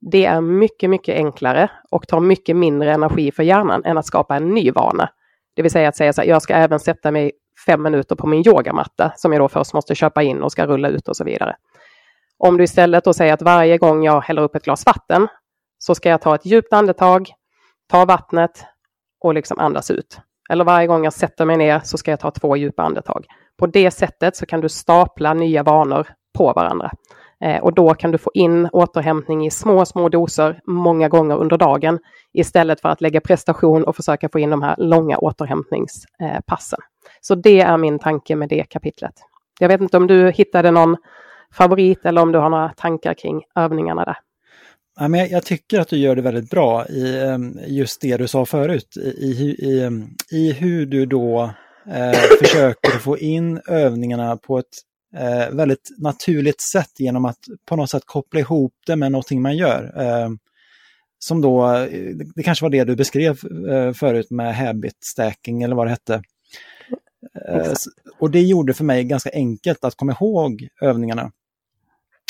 Det är mycket, mycket enklare och tar mycket mindre energi för hjärnan än att skapa en ny vana. Det vill säga att säga så här, jag ska även sätta mig fem minuter på min yogamatta som jag då först måste köpa in och ska rulla ut och så vidare. Om du istället då säger att varje gång jag häller upp ett glas vatten så ska jag ta ett djupt andetag, ta vattnet och liksom andas ut. Eller varje gång jag sätter mig ner så ska jag ta två djupa andetag. På det sättet så kan du stapla nya vanor på varandra. Eh, och då kan du få in återhämtning i små, små doser många gånger under dagen istället för att lägga prestation och försöka få in de här långa återhämtningspassen. Så det är min tanke med det kapitlet. Jag vet inte om du hittade någon favorit eller om du har några tankar kring övningarna där. Ja, men jag, tycker att du gör det väldigt bra i ehm, just det du sa förut, i, i, i, ehm, i hur du då eh, försöker få in övningarna på ett eh, väldigt naturligt sätt genom att på något sätt koppla ihop det med någonting man gör. Eh, som då, det kanske var det du beskrev eh, förut med habit stacking eller vad det hette. Eh, och det gjorde för mig ganska enkelt att komma ihåg övningarna.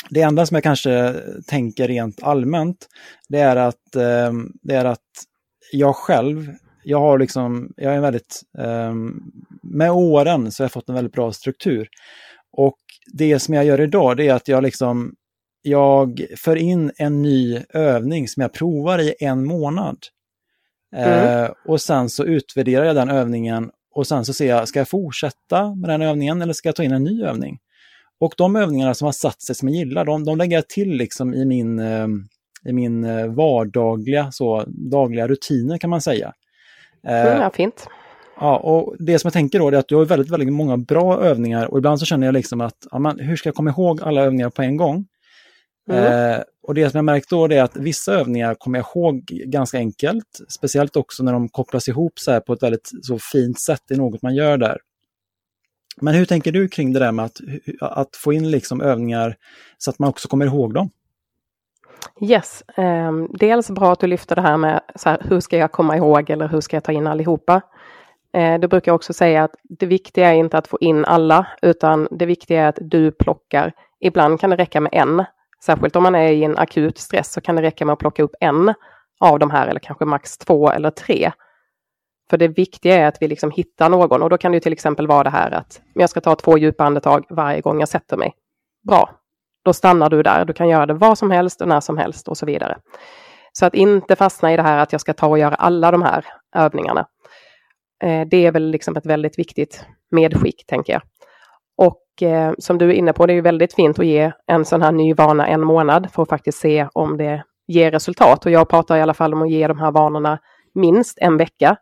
det enda som jag kanske tänker rent allmänt, det är att, eh, det är att jag själv, jag har liksom, jag är väldigt, eh, med åren så har jag fått en väldigt bra struktur. Och det som jag gör idag, det är att jag liksom, jag för in en ny övning som jag provar i en månad. Mm. Eh, och sen så utvärderar jag den övningen och sen så ser jag, ska jag fortsätta med den övningen eller ska jag ta in en ny övning? Och de övningarna som har satt sig som jag gillar, de, de lägger jag till liksom i min, eh, i min eh, vardagliga, så, dagliga rutiner kan man säga. Eh, mm, ja, fint. Ja, och det som jag tänker då är att du har väldigt, väldigt många bra övningar och ibland så känner jag liksom att, ja, man, hur ska jag komma ihåg alla övningar på en gång? Mm. Eh, och det som jag märkt då är att vissa övningar kommer jag ihåg ganska enkelt, speciellt också när de kopplas ihop så här på ett väldigt så fint sätt, är något man gör där. Men hur tänker du kring det där med att, att få in liksom övningar så att man också kommer ihåg dem? Yes, eh, dels bra att du lyfter det här med så här, hur ska jag komma ihåg eller hur ska jag ta in allihopa? Eh, då brukar jag också säga att det viktiga är inte att få in alla, utan det viktiga är att du plockar. Ibland kan det räcka med en. Särskilt om man är i en akut stress så kan det räcka med att plocka upp en av de här eller kanske max två eller tre. För det viktiga är att vi liksom hittar någon och då kan det till exempel vara det här att jag ska ta två djupa andetag varje gång jag sätter mig. Bra, då stannar du där. Du kan göra det var som helst och när som helst och så vidare. Så att inte fastna i det här att jag ska ta och göra alla de här övningarna. Eh, det är väl liksom ett väldigt viktigt medskick, tänker jag. Och eh, som du är inne på, det är ju väldigt fint att ge en sån här ny vana en månad för att faktiskt se om det ger resultat. Och jag pratar i alla fall om att ge de här vanorna minst en vecka.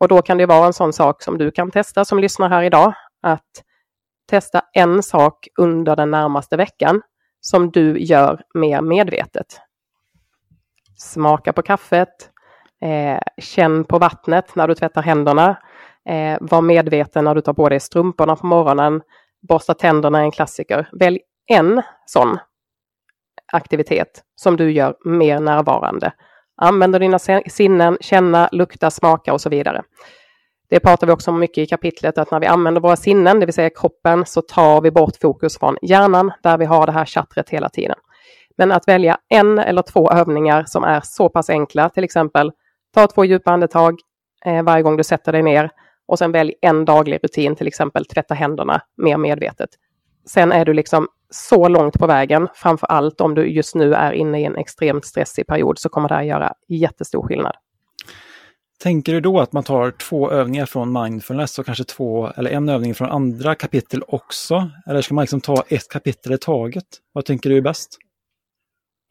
Och då kan det vara en sån sak som du kan testa som lyssnar här idag. Att testa en sak under den närmaste veckan som du gör mer medvetet. Smaka på kaffet, eh, känn på vattnet när du tvättar händerna, eh, var medveten när du tar på dig strumporna på morgonen, borsta tänderna är en klassiker. Välj en sån aktivitet som du gör mer närvarande Använder dina sinnen, känna, lukta, smaka och så vidare. Det pratar vi också om mycket i kapitlet, att när vi använder våra sinnen, det vill säga kroppen, så tar vi bort fokus från hjärnan, där vi har det här chattret hela tiden. Men att välja en eller två övningar som är så pass enkla, till exempel ta två djupa andetag eh, varje gång du sätter dig ner och sen välj en daglig rutin, till exempel tvätta händerna mer medvetet. Sen är du liksom så långt på vägen, framför allt om du just nu är inne i en extremt stressig period, så kommer det här göra jättestor skillnad. Tänker du då att man tar två övningar från mindfulness och kanske två eller en övning från andra kapitel också? Eller ska man liksom ta ett kapitel i taget? Vad tänker du är bäst?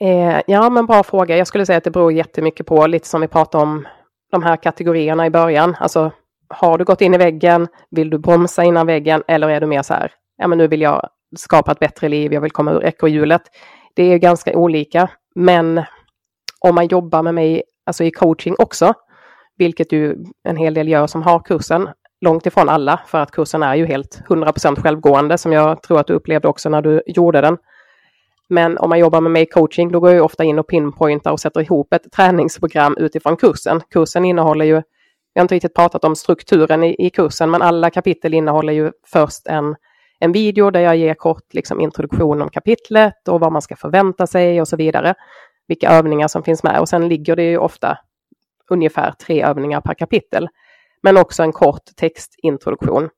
Eh, ja, men bra fråga. Jag skulle säga att det beror jättemycket på, lite som vi pratade om de här kategorierna i början. Alltså, har du gått in i väggen? Vill du bromsa innan väggen? Eller är du mer så här, ja men nu vill jag skapa ett bättre liv, jag vill komma ur ekorrhjulet. Det är ganska olika, men om man jobbar med mig alltså i coaching också, vilket ju en hel del gör som har kursen, långt ifrån alla, för att kursen är ju helt 100% självgående, som jag tror att du upplevde också när du gjorde den. Men om man jobbar med mig coaching, då går jag ofta in och pinpointar och sätter ihop ett träningsprogram utifrån kursen. Kursen innehåller ju, vi har inte riktigt pratat om strukturen i, i kursen, men alla kapitel innehåller ju först en en video där jag ger kort liksom, introduktion om kapitlet och vad man ska förvänta sig och så vidare. Vilka övningar som finns med och sen ligger det ju ofta ungefär tre övningar per kapitel. Men också en kort textintroduktion.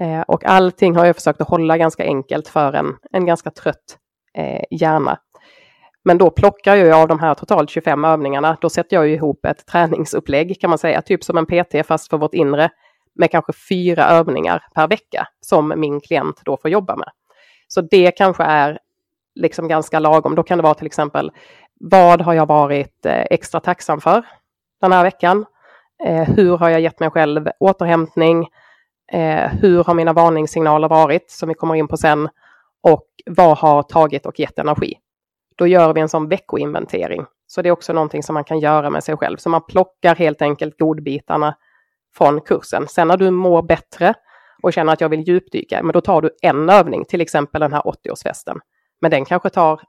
Eh, och allting har jag försökt att hålla ganska enkelt för en, en ganska trött eh, hjärna. Men då plockar jag av de här totalt 25 övningarna, då sätter jag ihop ett träningsupplägg kan man säga, typ som en PT fast för vårt inre med kanske fyra övningar per vecka som min klient då får jobba med. Så det kanske är liksom ganska lagom. Då kan det vara till exempel vad har jag varit eh, extra tacksam för den här veckan? Eh, hur har jag gett mig själv återhämtning? Eh, hur har mina varningssignaler varit som vi kommer in på sen? Och vad har tagit och gett energi? Då gör vi en sån veckoinventering. Så det är också någonting som man kan göra med sig själv. Så man plockar helt enkelt godbitarna från kursen. Sen när du mår bättre och känner att jag vill djupdyka, men då tar du en övning, till exempel den här 80-årsfesten. Men den kanske tar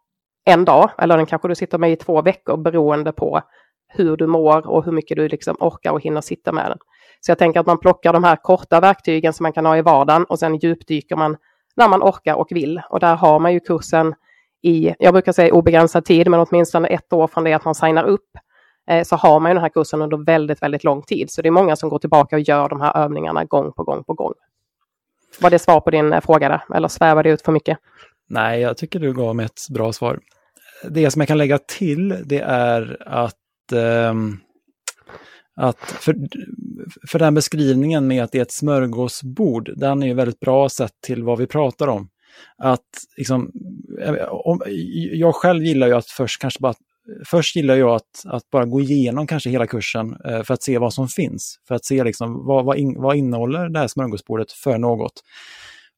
en dag eller den kanske du sitter med i två veckor beroende på hur du mår och hur mycket du liksom orkar och hinner sitta med den. Så jag tänker att man plockar de här korta verktygen som man kan ha i vardagen och sen djupdyker man när man orkar och vill. Och där har man ju kursen i, jag brukar säga obegränsad tid, men åtminstone ett år från det att man signar upp, eh, så har man ju den här kursen under väldigt, väldigt lång tid. Så det är många som går tillbaka och gör de här övningarna gång på gång på gång. Var det svar på din eh, fråga där, eller svävar det ut för mycket? Nej, jag tycker du gav mig ett bra svar. Det som jag kan lägga till, det är att eh, att för, för den beskrivningen med att det är ett smörgåsbord, den är ju väldigt bra sett till vad vi pratar om. Att liksom, om, jag själv gillar ju att först kanske bara Först gillar jag att, att bara gå igenom kanske hela kursen eh, för att se vad som finns. För att se liksom, vad, vad, in, vad innehåller det här smörgåsbordet för något.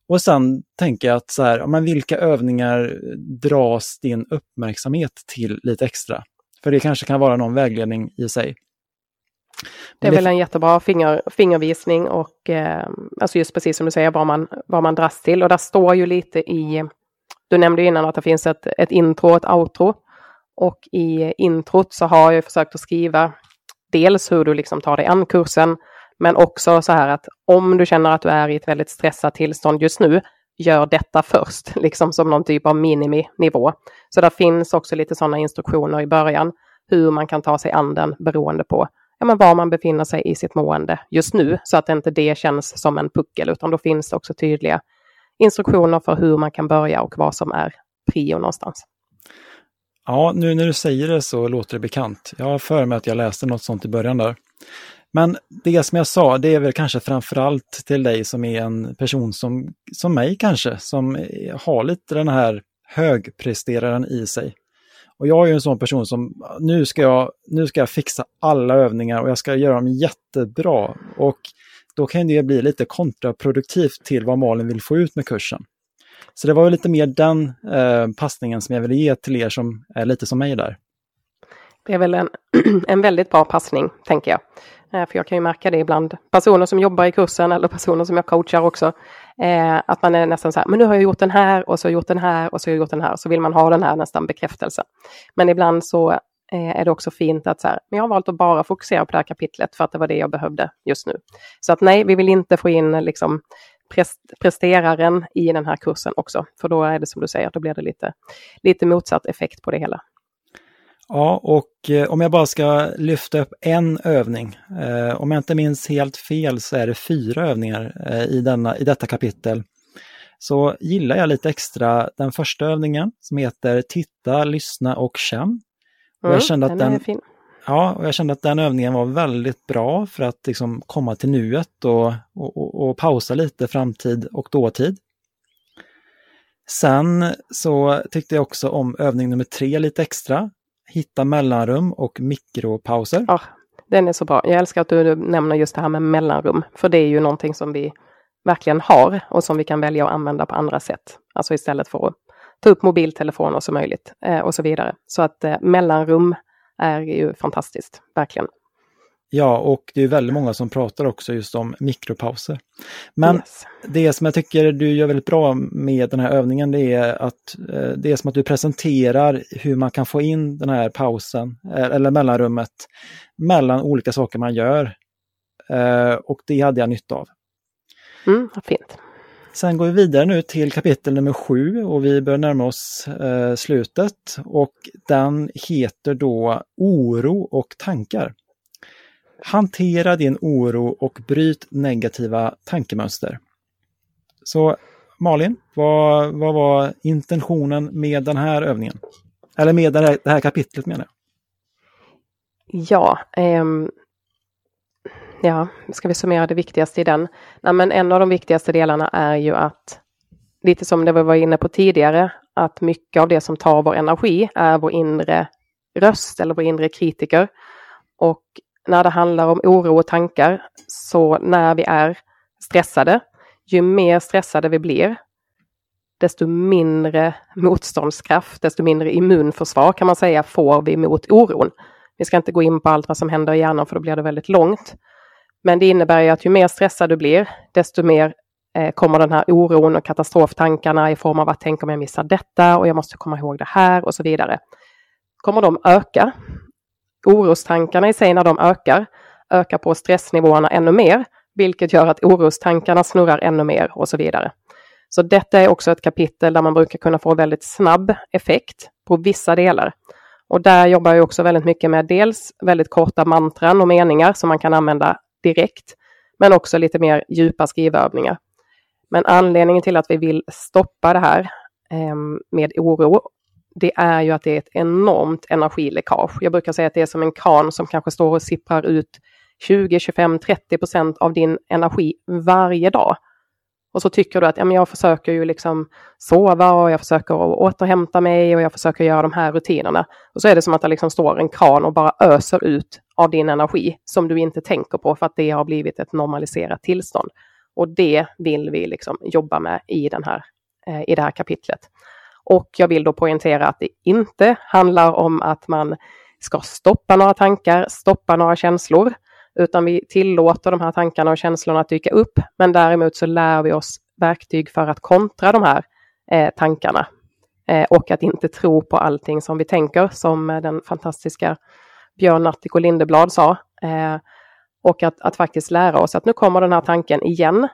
Och sen tänker jag att så här, men vilka övningar dras din uppmärksamhet till lite extra? För det kanske kan vara någon vägledning i sig. Det är väl en jättebra finger, fingervisning och eh, alltså just precis som du säger vad man, vad man dras till. Och där står ju lite i, du nämnde innan att det finns ett, ett intro och ett outro. Och i introt så har jag försökt att skriva dels hur du liksom tar dig an kursen, men också så här att om du känner att du är i ett väldigt stressat tillstånd just nu, gör detta först, <laughs> liksom som någon typ av miniminivå. Så där finns också lite sådana instruktioner i början, hur man kan ta sig an den beroende på ja, men var man befinner sig i sitt mående just nu, så att inte det känns som en puckel, utan då finns det också tydliga instruktioner för hur man kan börja och vad som är prio någonstans. Ja, nu när du säger det så låter det bekant. Jag har för mig att jag läste något sånt i början där. Men det som jag sa, det är väl kanske framförallt till dig som är en person som, som mig kanske, som har lite den här högpresteraren i sig. Och jag är ju en sån person som, nu ska, jag, nu ska jag fixa alla övningar och jag ska göra dem jättebra. Och då kan det bli lite kontraproduktivt till vad Malin vill få ut med kursen. Så det var lite mer den eh, passningen som jag ville ge till er som är lite som mig där. Det är väl en, <clears throat> en väldigt bra passning, tänker jag. Eh, för jag kan ju märka det ibland, personer som jobbar i kursen eller personer som jag coachar också, eh, att man är nästan så här, men nu har jag gjort den här och så har jag gjort den här och så har jag gjort den här, så vill man ha den här nästan bekräftelsen. Men ibland så eh, är det också fint att så här, men jag har valt att bara fokusera på det här kapitlet för att det var det jag behövde just nu. Så att nej, vi vill inte få in liksom presteraren i den här kursen också, för då är det som du säger, då blir det lite, lite motsatt effekt på det hela. Ja, och eh, om jag bara ska lyfta upp en övning. Eh, om jag inte minns helt fel så är det fyra övningar eh, i, denna, i detta kapitel. Så gillar jag lite extra den första övningen som heter Titta, lyssna och känn. Och jag mm, kände att den, den Ja, och jag kände att den övningen var väldigt bra för att liksom komma till nuet och, och, och, och pausa lite framtid och dåtid. Sen så tyckte jag också om övning nummer tre lite extra hitta mellanrum och mikropauser. Ja, den är så bra. Jag älskar att du nämner just det här med mellanrum, för det är ju någonting som vi verkligen har och som vi kan välja att använda på andra sätt. Alltså istället för att ta upp mobiltelefoner så möjligt eh, och så vidare. Så att eh, mellanrum är ju fantastiskt, verkligen. Ja, och det är väldigt många som pratar också just om mikropauser. Men yes. det som jag tycker du gör väldigt bra med den här övningen, det är att eh, det är som att du presenterar hur man kan få in den här pausen, eh, eller mellanrummet, mellan olika saker man gör. Eh, och det hade jag nytta av. Mm, vad fint. Sen går vi vidare nu till kapitel nummer sju och vi börjar närma oss slutet. Och den heter då Oro och tankar. Hantera din oro och bryt negativa tankemönster. Så Malin, vad, vad var intentionen med den här övningen? Eller med det här, det här kapitlet menar jag. Ja, ehm, ja, ska vi summera det viktigaste i den? Nej, men en av de viktigaste delarna är ju att, lite som det vi var inne på tidigare, att mycket av det som tar vår energi är vår inre röst eller vår inre kritiker. Och när det handlar om oro och tankar, så när vi är stressade, ju mer stressade vi blir, desto mindre motståndskraft, desto mindre immunförsvar kan man säga får vi mot oron. Vi ska inte gå in på allt vad som händer i hjärnan för då blir det väldigt långt. Men det innebär ju att ju mer stressad du blir, desto mer eh, kommer den här oron och katastroftankarna i form av att tänk om jag missar detta och jag måste komma ihåg det här och så vidare. Kommer de öka Orostankarna i sig när de ökar, ökar på stressnivåerna ännu mer, vilket gör att orostankarna snurrar ännu mer och så vidare. Så detta är också ett kapitel där man brukar kunna få väldigt snabb effekt på vissa delar. Och där jobbar jag också väldigt mycket med dels väldigt korta mantran och meningar som man kan använda direkt, men också lite mer djupa skrivövningar. Men anledningen till att vi vill stoppa det här eh, med oro, det är ju att det är ett enormt energiläckage. Jag brukar säga att det är som en kran som kanske står och sipprar ut 20, 25, 30 procent av din energi varje dag. Och så tycker du att ja, men jag försöker ju liksom sova och jag försöker återhämta mig och jag försöker göra de här rutinerna. Och så är det som att det liksom står en kran och bara öser ut av din energi som du inte tänker på för att det har blivit ett normaliserat tillstånd. Och det vill vi liksom jobba med i, den här, eh, i det här kapitlet. Och jag vill då poängtera att det inte handlar om att man ska stoppa några tankar, stoppa några känslor, utan vi tillåter de här tankarna och känslorna att dyka upp. Men däremot så lär vi oss verktyg för att kontra de här eh, tankarna eh, och att inte tro på allting som vi tänker, som eh, den fantastiska Björn Natthiko Lindeblad sa. Eh, och att, att faktiskt lära oss att nu kommer den här tanken igen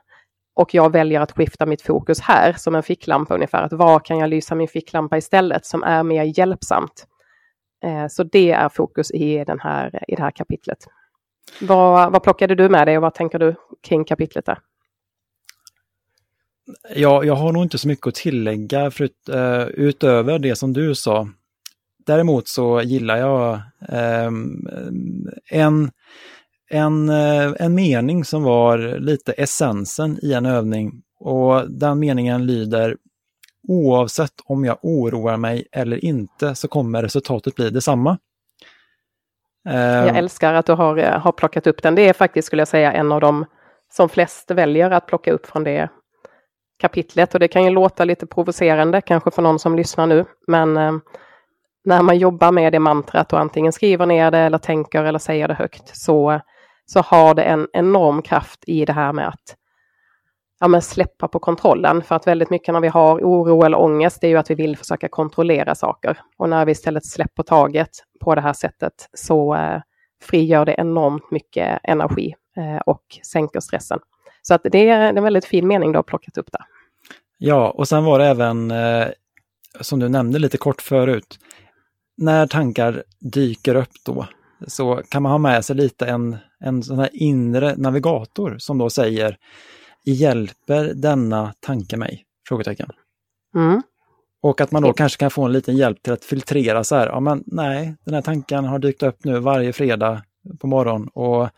och jag väljer att skifta mitt fokus här som en ficklampa ungefär. Att var kan jag lysa min ficklampa istället som är mer hjälpsamt? Eh, så det är fokus i, den här, i det här kapitlet. Vad, vad plockade du med dig och vad tänker du kring kapitlet där? Ja, jag har nog inte så mycket att tillägga förut, uh, utöver det som du sa. Däremot så gillar jag um, en, en, uh, en mening som var lite essensen i en övning och den meningen lyder Oavsett om jag oroar mig eller inte så kommer resultatet bli detsamma. Jag ehm. älskar att du har, eh, har plockat upp den. Det är faktiskt, skulle jag säga, en av de som flest väljer att plocka upp från det kapitlet. Och det kan ju låta lite provocerande kanske för någon som lyssnar nu. Men eh, när man jobbar med det mantrat och antingen skriver ner det eller tänker eller säger det högt så, så har det en enorm kraft i det här med att ja, men släppa på kontrollen. För att väldigt mycket när vi har oro eller ångest, det är ju att vi vill försöka kontrollera saker. Och när vi istället släpper taget på det här sättet så eh, frigör det enormt mycket energi eh, och sänker stressen. Så att det är en väldigt fin mening du har plockat upp där. Ja, och sen var det även, eh, som du nämnde lite kort förut, när tankar dyker upp då så kan man ha med sig lite en, en sån här inre navigator som då säger Hjälper denna tanke mig? Frågetecken. Mm. Och att man då kanske kan få en liten hjälp till att filtrera så här, ja men nej, den här tanken har dykt upp nu varje fredag på morgonen och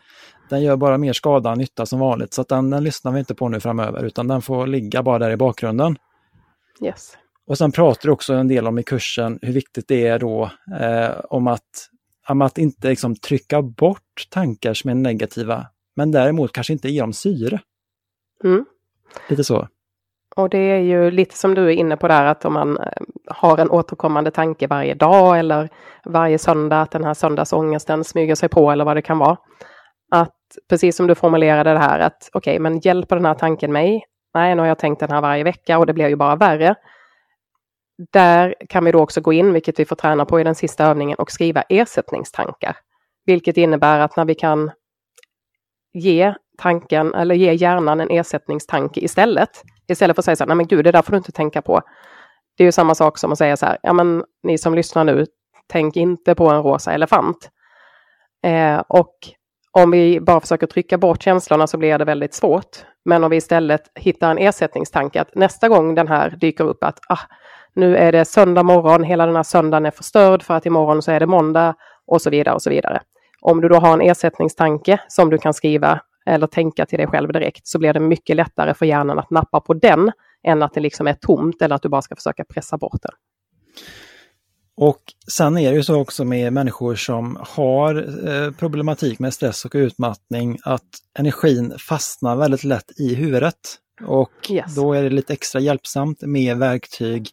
den gör bara mer skada än nytta som vanligt. Så att den, den lyssnar vi inte på nu framöver utan den får ligga bara där i bakgrunden. Yes. Och sen pratar du också en del om i kursen hur viktigt det är då eh, om att, om att inte liksom trycka bort tankar som är negativa, men däremot kanske inte ge dem syre. Mm. Lite så. Och det är ju lite som du är inne på där att om man eh, har en återkommande tanke varje dag eller varje söndag att den här söndagsångesten smyger sig på eller vad det kan vara. Att precis som du formulerade det här att okej, okay, men hjälper den här tanken mig? Nej, nu har jag tänkt den här varje vecka och det blir ju bara värre. Där kan vi då också gå in, vilket vi får träna på i den sista övningen, och skriva ersättningstankar. Vilket innebär att när vi kan ge tanken eller ge hjärnan en ersättningstanke istället. Istället för att säga så här, nej men gud, det där får du inte tänka på. Det är ju samma sak som att säga så här, ja men ni som lyssnar nu, tänk inte på en rosa elefant. Eh, och om vi bara försöker trycka bort känslorna så blir det väldigt svårt. Men om vi istället hittar en ersättningstanke att nästa gång den här dyker upp att ah, nu är det söndag morgon, hela den här söndagen är förstörd för att imorgon så är det måndag och så vidare och så vidare. Om du då har en ersättningstanke som du kan skriva eller tänka till dig själv direkt så blir det mycket lättare för hjärnan att nappa på den än att det liksom är tomt eller att du bara ska försöka pressa bort den. Och sen är det ju så också med människor som har eh, problematik med stress och utmattning att energin fastnar väldigt lätt i huvudet. Och yes. då är det lite extra hjälpsamt med verktyg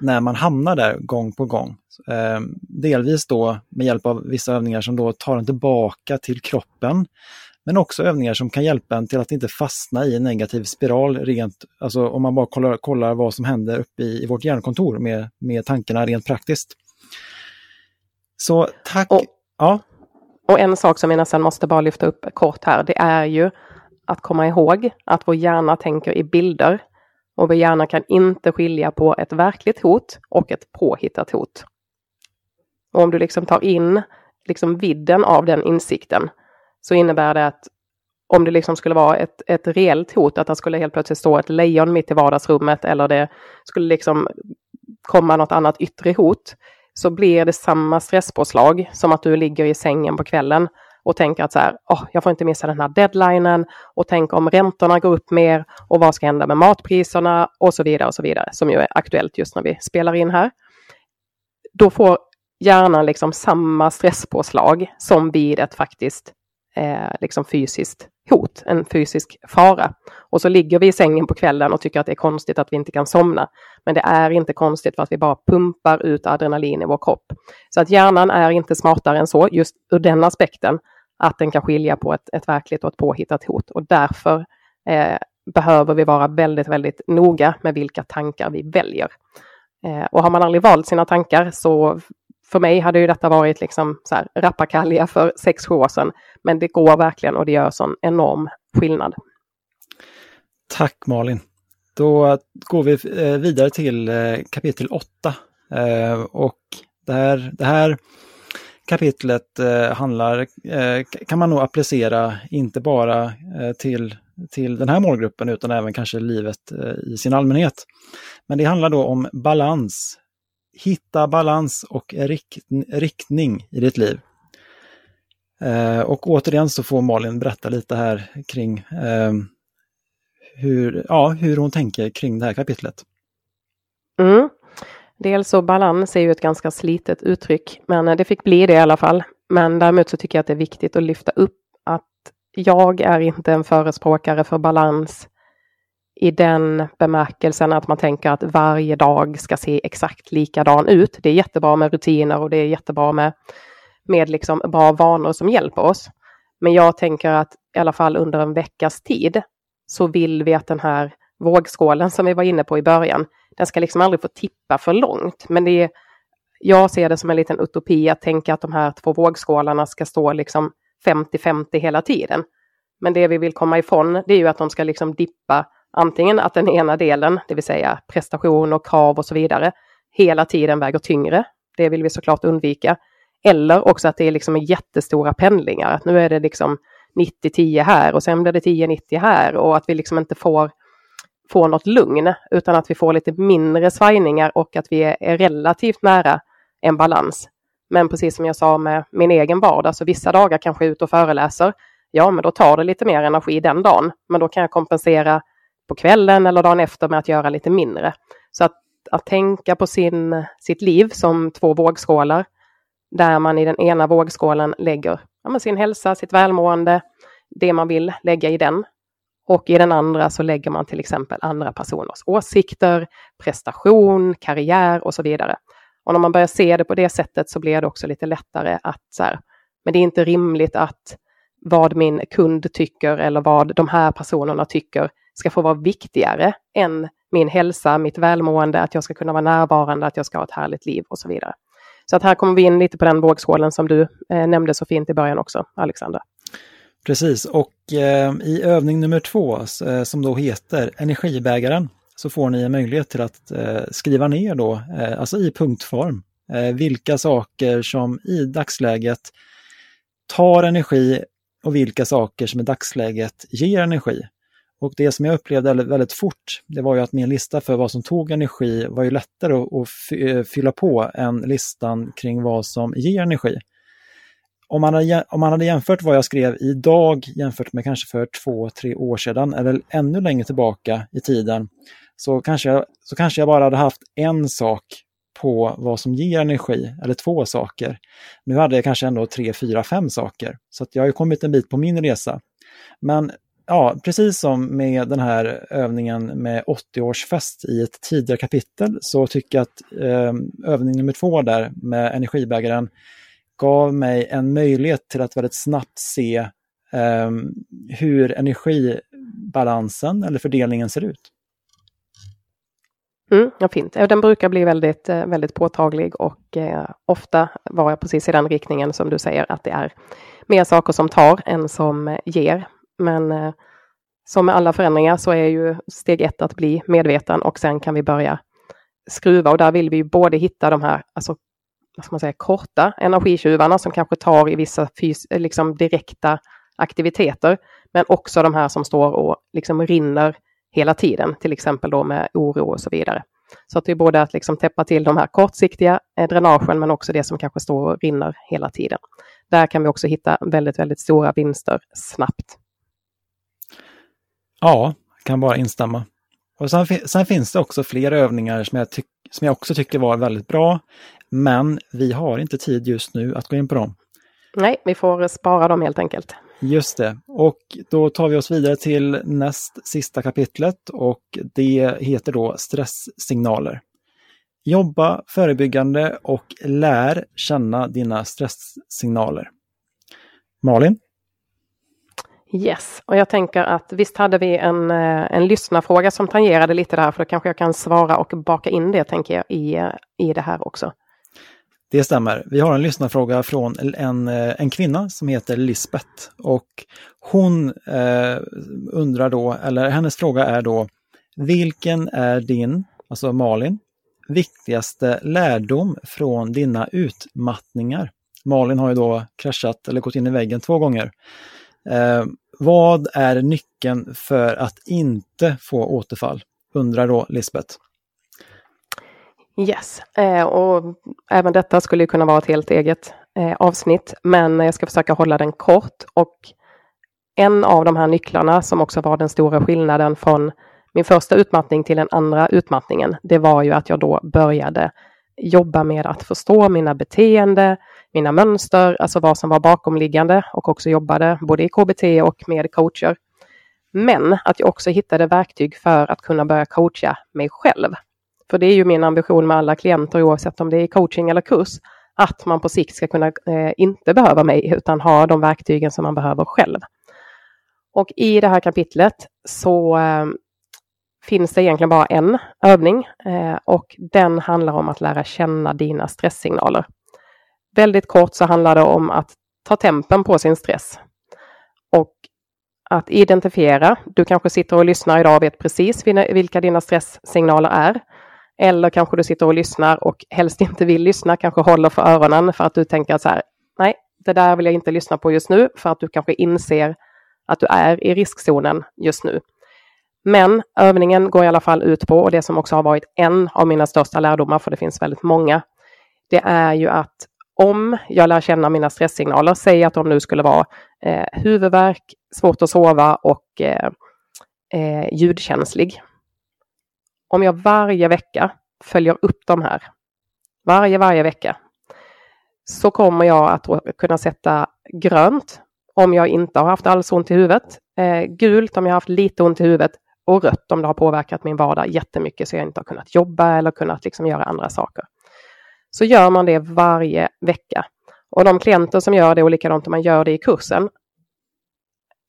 när man hamnar där gång på gång. Eh, delvis då med hjälp av vissa övningar som då tar en tillbaka till kroppen. Men också övningar som kan hjälpa en till att inte fastna i en negativ spiral rent, alltså om man bara kollar, kollar vad som händer uppe i, i vårt hjärnkontor med, med tankarna rent praktiskt. Så tack! Och, ja. och en sak som vi nästan måste bara lyfta upp kort här, det är ju att komma ihåg att vår hjärna tänker i bilder. Och vår hjärna kan inte skilja på ett verkligt hot och ett påhittat hot. Och om du liksom tar in liksom vidden av den insikten så innebär det att om det liksom skulle vara ett, ett reellt hot, att det skulle helt plötsligt stå ett lejon mitt i vardagsrummet eller det skulle liksom komma något annat yttre hot, så blir det samma stresspåslag som att du ligger i sängen på kvällen och tänker att så här, oh, jag får inte missa den här deadlinen och tänker om räntorna går upp mer och vad ska hända med matpriserna och så vidare och så vidare, som ju är aktuellt just när vi spelar in här. Då får hjärnan liksom samma stresspåslag som vid ett faktiskt eh, liksom fysiskt hot, en fysisk fara. Och så ligger vi i sängen på kvällen och tycker att det är konstigt att vi inte kan somna. Men det är inte konstigt för att vi bara pumpar ut adrenalin i vår kropp. Så att hjärnan är inte smartare än så, just ur den aspekten, att den kan skilja på ett, ett verkligt och ett påhittat hot. Och därför eh, behöver vi vara väldigt, väldigt noga med vilka tankar vi väljer. Eh, och har man aldrig valt sina tankar så för mig hade ju detta varit liksom så här rappakalja för sex, sju år sedan. Men det går verkligen och det gör sån enorm skillnad. Tack Malin. Då går vi eh, vidare till eh, kapitel 8. Eh, och det här, det här kapitlet handlar, kan man nog applicera inte bara till, till den här målgruppen utan även kanske livet i sin allmänhet. Men det handlar då om balans hitta balans och riktning i ditt liv. Och återigen så får Malin berätta lite här kring hur, ja, hur hon tänker kring det här kapitlet. Mm. Dels så balans är ju ett ganska slitet uttryck, men eh, det fick bli det i alla fall. Men däremot så tycker jag att det är viktigt att lyfta upp att jag är inte en förespråkare för balans i den bemärkelsen att man tänker att varje dag ska se exakt likadan ut. Det är jättebra med rutiner och det är jättebra med, med liksom bra vanor som hjälper oss. Men jag tänker att i alla fall under en veckas tid så vill vi att den här vågskålen som vi var inne på i början, den ska liksom aldrig få tippa för långt. Men det är, jag ser det som en liten utopi att tänka att de här två vågskålarna ska stå liksom 50-50 hela tiden. Men det vi vill komma ifrån, det är ju att de ska liksom dippa Antingen att den ena delen, det vill säga prestation och krav och så vidare, hela tiden väger tyngre. Det vill vi såklart undvika. Eller också att det är liksom jättestora pendlingar. att nu är det liksom 90-10 här och sen blir det 10-90 här och att vi liksom inte får, får något lugn utan att vi får lite mindre svajningar och att vi är relativt nära en balans. Men precis som jag sa med min egen vardag, så vissa dagar kanske jag är ute och föreläser. Ja, men då tar det lite mer energi den dagen, men då kan jag kompensera på kvällen eller dagen efter med att göra lite mindre. Så att, att tänka på sin, sitt liv som två vågskålar, där man i den ena vågskålen lägger ja, sin hälsa, sitt välmående, det man vill lägga i den. Och i den andra så lägger man till exempel andra personers åsikter, prestation, karriär och så vidare. Och när man börjar se det på det sättet så blir det också lite lättare att så här, men det är inte rimligt att vad min kund tycker eller vad de här personerna tycker ska få vara viktigare än min hälsa, mitt välmående, att jag ska kunna vara närvarande, att jag ska ha ett härligt liv och så vidare. Så att här kommer vi in lite på den vågskålen som du eh, nämnde så fint i början också, Alexander. Precis, och eh, i övning nummer två eh, som då heter Energibägaren så får ni en möjlighet till att eh, skriva ner då, eh, alltså i punktform, eh, vilka saker som i dagsläget tar energi och vilka saker som i dagsläget ger energi. Och det som jag upplevde väldigt fort, det var ju att min lista för vad som tog energi var ju lättare att eh, fylla på än listan kring vad som ger energi. Om man, hade, om man hade jämfört vad jag skrev idag jämfört med kanske för två, tre år sedan eller ännu längre tillbaka i tiden så kanske, jag, så kanske jag bara hade haft en sak på vad som ger energi, eller två saker. Nu hade jag kanske ändå tre, fyra, fem saker. Så jag har ju kommit en bit på min resa. Men ja, precis som med den här övningen med 80-årsfest i ett tidigare kapitel så tycker jag att eh, övning nummer två där med energibägaren gav mig en möjlighet till att väldigt snabbt se eh, hur energibalansen eller fördelningen ser ut. Mm, ja, fint. Den brukar bli väldigt, eh, väldigt påtaglig och eh, ofta var jag precis i den riktningen som du säger att det är mer saker som tar än som ger. Men eh, som med alla förändringar så är ju steg ett att bli medveten och sen kan vi börja skruva och där vill vi både hitta de här alltså, vad ska man säga, korta energitjuvarna som kanske tar i vissa fys liksom direkta aktiviteter, men också de här som står och liksom rinner hela tiden, till exempel då med oro och så vidare. Så att det är både att liksom täppa till de här kortsiktiga eh, dränagen, men också det som kanske står och rinner hela tiden. Där kan vi också hitta väldigt, väldigt stora vinster snabbt. Ja, kan bara instämma. Och sen, sen, finns det också fler övningar som jag, som jag också tycker var väldigt bra. Men vi har inte tid just nu att gå in på dem. Nej, vi får spara dem helt enkelt. Just det, och då tar vi oss vidare till näst sista kapitlet och det heter då stresssignaler. Jobba förebyggande och lär känna dina stresssignaler. Malin? Yes, och jag tänker att visst hade vi en, eh, en lyssnarfråga som tangerade lite där, för då kanske jag kan svara och baka in det, tänker jag, i, i det här också. Det stämmer. Vi har en lyssnarfråga från en, eh, en kvinna som heter Lisbeth och hon eh, undrar då, eller hennes fråga är då, vilken är din, alltså Malin, viktigaste lärdom från dina utmattningar? Malin har ju då kraschat eller gått in i väggen två gånger. Eh, vad är nyckeln för att inte få återfall? Undrar då Lisbeth. Yes, eh, och även detta skulle kunna vara ett helt eget eh, avsnitt, men jag ska försöka hålla den kort. Och en av de här nycklarna som också var den stora skillnaden från min första utmattning till den andra utmattningen, det var ju att jag då började jobba med att förstå mina beteende, mina mönster, alltså vad som var bakomliggande och också jobbade både i KBT och med coacher. Men att jag också hittade verktyg för att kunna börja coacha mig själv. För det är ju min ambition med alla klienter oavsett om det är coaching eller kurs, att man på sikt ska kunna eh, inte behöva mig utan ha de verktygen som man behöver själv. Och i det här kapitlet så eh, finns det egentligen bara en övning eh, och den handlar om att lära känna dina stresssignaler. Väldigt kort så handlar det om att ta tempen på sin stress. Och att identifiera, du kanske sitter och lyssnar idag och vet precis vilka dina stresssignaler är. Eller kanske du sitter och lyssnar och helst inte vill lyssna, kanske håller för öronen för att du tänker så här, nej, det där vill jag inte lyssna på just nu för att du kanske inser att du är i riskzonen just nu. Men övningen går i alla fall ut på, och det som också har varit en av mina största lärdomar, för det finns väldigt många, det är ju att om jag lär känna mina stresssignaler, säg att de nu skulle vara eh, huvudvärk, svårt att sova och eh, eh, ljudkänslig. Om jag varje vecka följer upp de här, varje, varje vecka, så kommer jag att kunna sätta grönt om jag inte har haft alls ont i huvudet, eh, gult om jag har haft lite ont i huvudet och rött om det har påverkat min vardag jättemycket så jag inte har kunnat jobba eller kunnat liksom göra andra saker. Så gör man det varje vecka. Och de klienter som gör det och likadant om man gör det i kursen.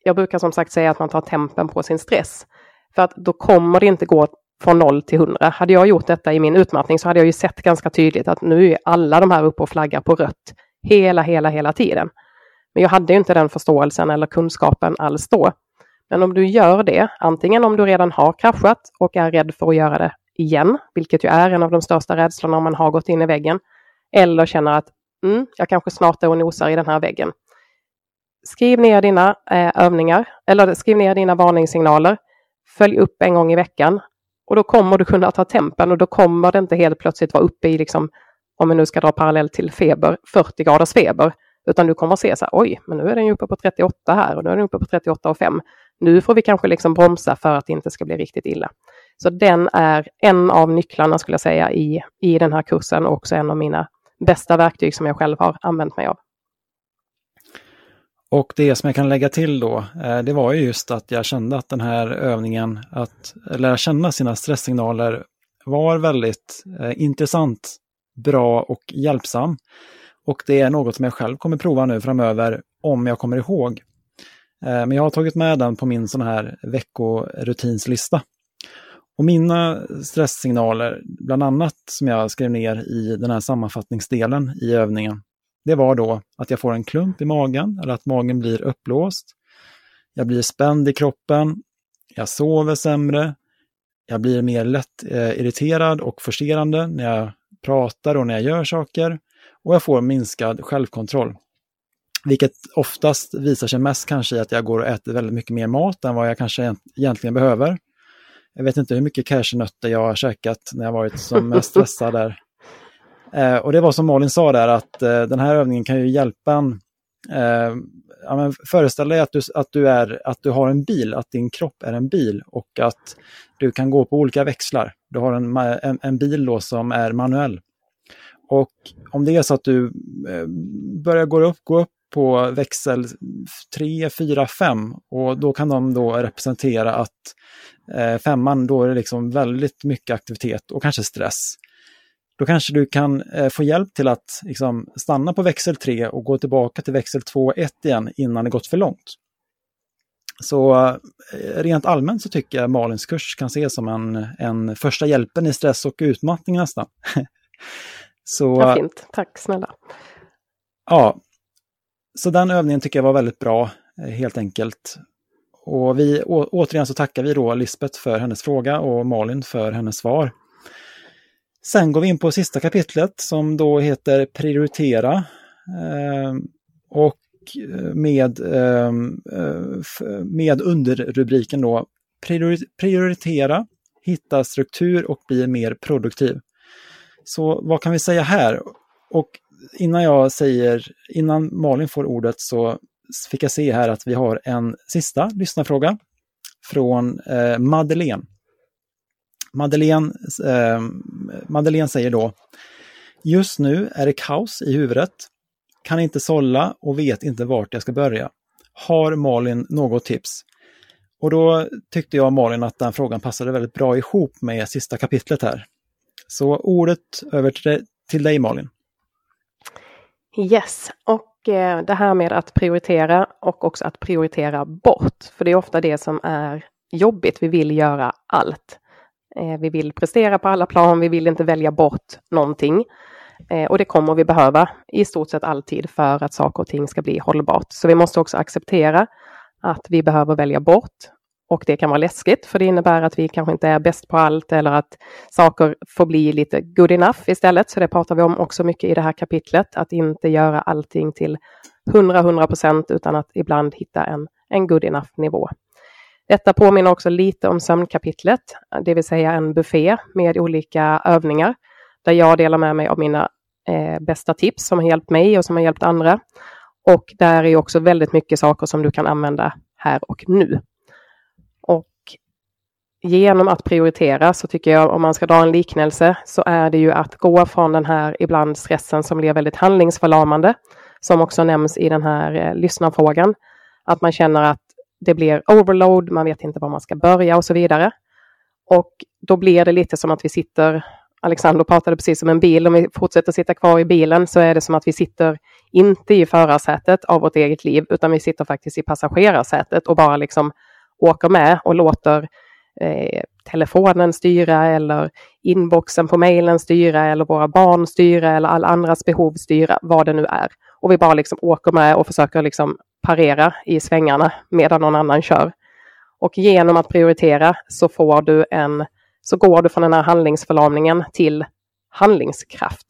Jag brukar som sagt säga att man tar tempen på sin stress. För att då kommer det inte gå från 0 till 100. Hade jag gjort detta i min utmattning så hade jag ju sett ganska tydligt att nu är alla de här uppe och flaggar på rött hela, hela, hela tiden. Men jag hade ju inte den förståelsen eller kunskapen alls då. Men om du gör det, antingen om du redan har kraschat och är rädd för att göra det igen, vilket ju är en av de största rädslorna om man har gått in i väggen, eller känner att mm, jag kanske snart är och nosar i den här väggen. Skriv ner dina eh, övningar, eller skriv ner dina varningssignaler. Följ upp en gång i veckan och då kommer du kunna ta tempen och då kommer det inte helt plötsligt vara uppe i, liksom, om vi nu ska dra parallell till feber, 40 graders feber. Utan du kommer se så här, oj, men nu är den ju uppe på 38 här och nu är den uppe på 38,5. Nu får vi kanske liksom bromsa för att det inte ska bli riktigt illa. Så den är en av nycklarna skulle jag säga i, i den här kursen och också en av mina bästa verktyg som jag själv har använt mig av. Och det som jag kan lägga till då, eh, det var ju just att jag kände att den här övningen, att lära känna sina stresssignaler, var väldigt eh, intressant, bra och hjälpsam. Och det är något som jag själv kommer prova nu framöver, om jag kommer ihåg. Eh, men jag har tagit med den på min sån här veckorutinslista. Och mina stresssignaler, bland annat som jag skrev ner i den här sammanfattningsdelen i övningen, det var då att jag får en klump i magen eller att magen blir uppblåst. Jag blir spänd i kroppen. Jag sover sämre. Jag blir mer lätt eh, irriterad och forcerande när jag pratar och när jag gör saker. Och jag får minskad självkontroll. Vilket oftast visar sig mest kanske i att jag går och äter väldigt mycket mer mat än vad jag kanske egentligen behöver. Jag vet inte hur mycket cashewnötter jag har käkat när jag varit som mest stressad där. <laughs> Eh, och det var som Malin sa där att eh, den här övningen kan ju hjälpa en. Eh, ja, men föreställ dig att du, att, du är, att du har en bil, att din kropp är en bil och att du kan gå på olika växlar. Du har en, en, en bil då som är manuell. Och om det är så att du eh, börjar gå upp, gå upp på växel 3, 4, 5 och då kan de då representera att femman då är det liksom väldigt mycket aktivitet och kanske stress. Då kanske du kan eh, få hjälp till att liksom, stanna på växel 3 och gå tillbaka till växel 2 1 igen innan det gått för långt. Så eh, rent allmänt så tycker jag Malins kurs kan ses som en, en första hjälpen i stress och utmattning nästan. <laughs> så, ja, fint, tack snälla. Ja, så den övningen tycker jag var väldigt bra, eh, helt enkelt. Och vi, å, återigen så tackar vi då Lisbeth för hennes fråga och Malin för hennes svar. Sen går vi in på sista kapitlet som då heter Prioritera. Ehm, eh, och med, ehm, eh, med underrubriken då Prioritera, hitta struktur och bli mer produktiv. Så vad kan vi säga här? Och innan jag säger, innan Malin får ordet så fick jag se här att vi har en sista lyssnarfråga från eh, Madeleine. Madeleine, eh, Madeleine säger då Just nu är det kaos i huvudet. Kan inte sålla och vet inte vart jag ska börja. Har Malin något tips? Och då tyckte jag Malin att den frågan passade väldigt bra ihop med sista kapitlet här. Så ordet över till dig Malin. Yes, och Eh, det här med att prioritera och också att prioritera bort. För det är ofta det som är jobbigt. Vi vill göra allt. Eh, vi vill prestera på alla plan, vi vill inte välja bort någonting. Eh, och det kommer vi behöva i stort sett alltid för att saker och ting ska bli hållbart. Så vi måste också acceptera att vi behöver välja bort och det kan vara läskigt för det innebär att vi kanske inte är bäst på allt eller att saker får bli lite good enough istället. Så det pratar vi om också mycket i det här kapitlet, att inte göra allting till 100-100 procent utan att ibland hitta en, en good enough nivå. Detta påminner också lite om sömnkapitlet, det vill säga en buffé med olika övningar där jag delar med mig av mina eh, bästa tips som har hjälpt mig och som har hjälpt andra. Och där är också väldigt mycket saker som du kan använda här och nu genom att prioritera så tycker jag om man ska dra en liknelse så är det ju att gå från den här ibland stressen som blir väldigt handlingsförlamande, som också nämns i den här eh, lyssnarfrågan. Att man känner att det blir overload, man vet inte var man ska börja och så vidare. Och då blir det lite som att vi sitter, Alexander pratade precis om en bil, om vi fortsätter sitta kvar i bilen så är det som att vi sitter inte i förarsätet av vårt eget liv, utan vi sitter faktiskt i passagerarsätet och bara liksom åker med och låter eh, telefonen styra eller inboxen på mejlen styra eller våra barn styra eller alla andras behov styra, vad det nu är. Och vi bara liksom åker med och försöker liksom parera i svängarna medan någon annan kör. Och genom att prioritera så får du en, så går du från den här handlingsförlamningen till handlingskraft.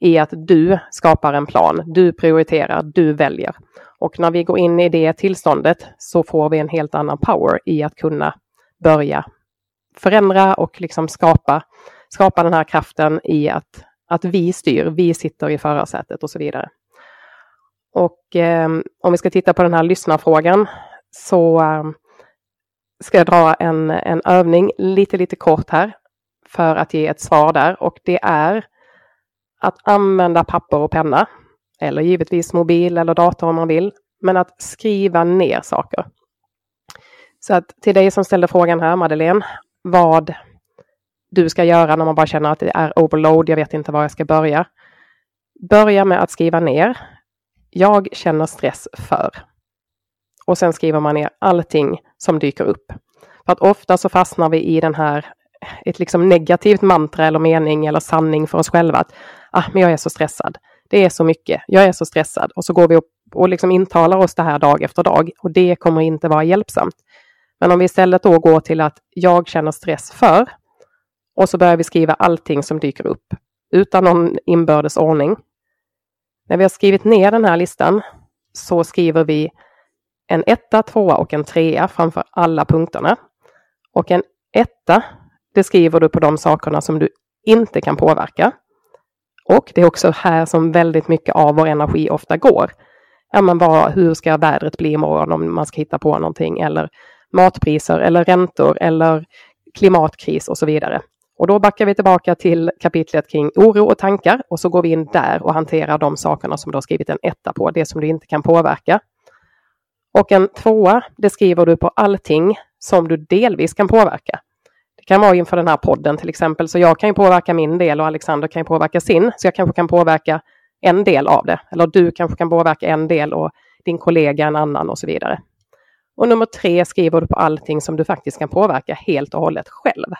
I att du skapar en plan, du prioriterar, du väljer. Och när vi går in i det tillståndet så får vi en helt annan power i att kunna börja förändra och liksom skapa, skapa den här kraften i att, att vi styr, vi sitter i förarsätet och så vidare. Och eh, om vi ska titta på den här lyssnarfrågan så eh, ska jag dra en, en övning lite, lite kort här för att ge ett svar där och det är att använda papper och penna eller givetvis mobil eller dator om man vill, men att skriva ner saker. Så att till dig som ställde frågan här, Madeleine, vad du ska göra när man bara känner att det är overload, jag vet inte var jag ska börja. Börja med att skriva ner. Jag känner stress för. Och sen skriver man ner allting som dyker upp. För att ofta så fastnar vi i den här, ett liksom negativt mantra eller mening eller sanning för oss själva. Att ah, men jag är så stressad. Det är så mycket. Jag är så stressad. Och så går vi upp och liksom intalar oss det här dag efter dag. Och det kommer inte vara hjälpsamt. Men om vi istället då går till att jag känner stress för och så börjar vi skriva allting som dyker upp utan någon inbördes ordning. När vi har skrivit ner den här listan så skriver vi en etta, tvåa och en trea framför alla punkterna. Och en etta, det skriver du på de sakerna som du inte kan påverka. Och det är också här som väldigt mycket av vår energi ofta går. Ja, men vad, hur ska vädret bli imorgon om man ska hitta på någonting eller matpriser eller räntor eller klimatkris och så vidare. Och då backar vi tillbaka till kapitlet kring oro och tankar och så går vi in där och hanterar de sakerna som du har skrivit en etta på, det som du inte kan påverka. Och en tvåa, det skriver du på allting som du delvis kan påverka. Det kan vara inför den här podden till exempel, så jag kan ju påverka min del och Alexander kan ju påverka sin, så jag kanske kan påverka en del av det. Eller du kanske kan påverka en del och din kollega en annan och så vidare. Och nummer tre skriver du på allting som du faktiskt kan påverka helt och hållet själv.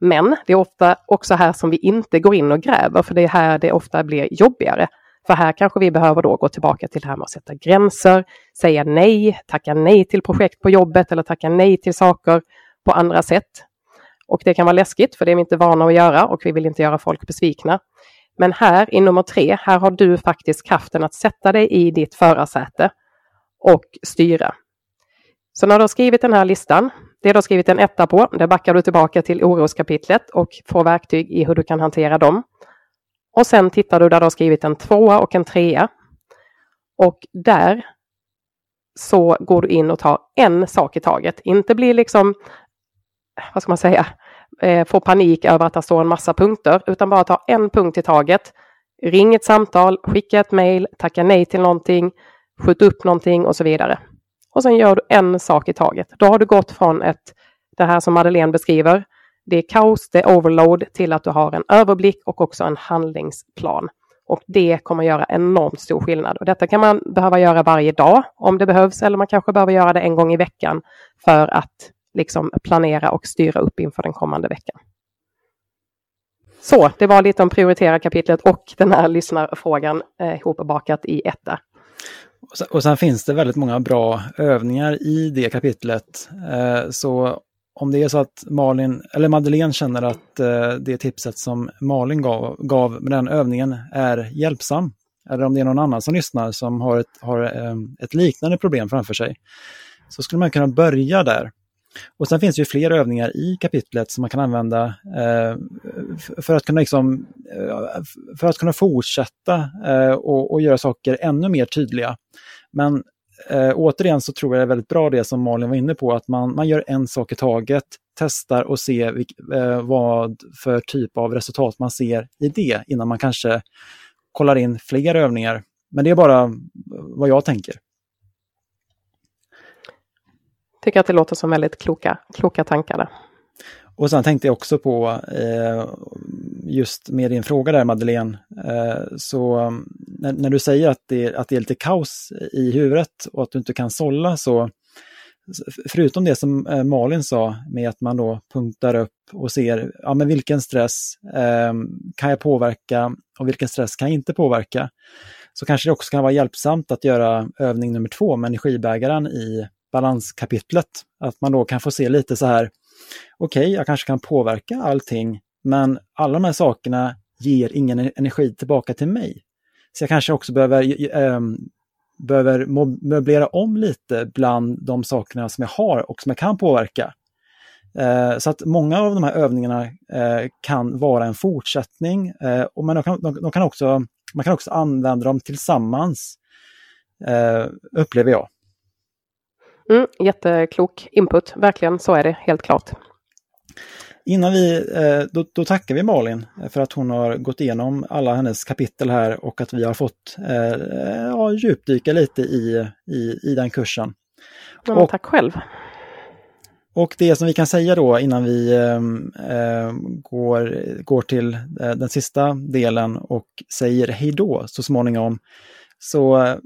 Men det är ofta också här som vi inte går in och gräver, för det är här det ofta blir jobbigare. För här kanske vi behöver då gå tillbaka till det här med att sätta gränser, säga nej, tacka nej till projekt på jobbet eller tacka nej till saker på andra sätt. Och det kan vara läskigt, för det är vi inte vana att göra och vi vill inte göra folk besvikna. Men här i nummer tre, här har du faktiskt kraften att sätta dig i ditt förarsäte och styra. Så när du har skrivit den här listan, det du har skrivit en etta på, det backar du tillbaka till oroskapitlet och får verktyg i hur du kan hantera dem. Och sen tittar du där du har skrivit en tvåa och en trea. Och där så går du in och tar en sak i taget. Inte bli liksom, vad ska man säga, eh, få panik över att det står en massa punkter, utan bara ta en punkt i taget. Ring ett samtal, skicka ett mejl, tacka nej till någonting, skjut upp någonting och så vidare. Och sen gör du en sak i taget. Då har du gått från ett, det här som Madeleine beskriver, det är kaos, det är overload, till att du har en överblick och också en handlingsplan. Och det kommer göra enormt stor skillnad. Och detta kan man behöva göra varje dag om det behövs, eller man kanske behöver göra det en gång i veckan för att liksom planera och styra upp inför den kommande veckan. Så, det var lite om prioritera kapitlet och den här lyssnarfrågan eh, ihopbakat i etta. Och sen finns det väldigt många bra övningar i det kapitlet. Eh, så om det är så att Malin, eller Madeleine känner att eh, det tipset som Malin gav, gav med den övningen är hjälpsam, eller om det är någon annan som lyssnar som har ett, har eh, ett liknande problem framför sig, så skulle man kunna börja där. Och sen finns det ju fler övningar i kapitlet som man kan använda eh, för, att kunna liksom, eh, för att kunna fortsätta eh, och, och, göra saker ännu mer tydliga. Men eh, återigen så tror jag det är väldigt bra det som Malin var inne på, att man, man gör en sak i taget, testar och ser vilk, eh, vad för typ av resultat man ser i det innan man kanske kollar in fler övningar. Men det är bara vad jag tänker. Tycker att det låter som väldigt kloka, kloka tankar. Där. Och sen tänkte jag också på, eh, just med din fråga där Madeleine, eh, så mm, när, när, du säger att det, att det är lite kaos i huvudet och att du inte kan sålla så, förutom det som eh, Malin sa med att man då punktar upp och ser, ja men vilken stress eh, kan jag påverka och vilken stress kan jag inte påverka? Så kanske det också kan vara hjälpsamt att göra övning nummer två med energibägaren i balanskapitlet. Att man då kan få se lite så här, okej, okay, jag kanske kan påverka allting, men alla de här sakerna ger ingen e- energi tillbaka till mig. Så jag kanske också behöver, äh, behöver möblera om lite bland de sakerna som jag har och som jag kan påverka. Eh, så att många av de här övningarna eh, kan vara en fortsättning eh, och man kan, de kan också, man kan också använda dem tillsammans, eh, upplever jag. Mm, jätteklok input, verkligen så är det helt klart. Innan vi, eh, då, då, tackar vi Malin för att hon har gått igenom alla hennes kapitel här och att vi har fått eh, ja, djupdyka lite i, i, i den kursen. Ja, och, tack själv. Och det som vi kan säga då innan vi eh, går, går till eh, den sista delen och säger hej då så småningom, så,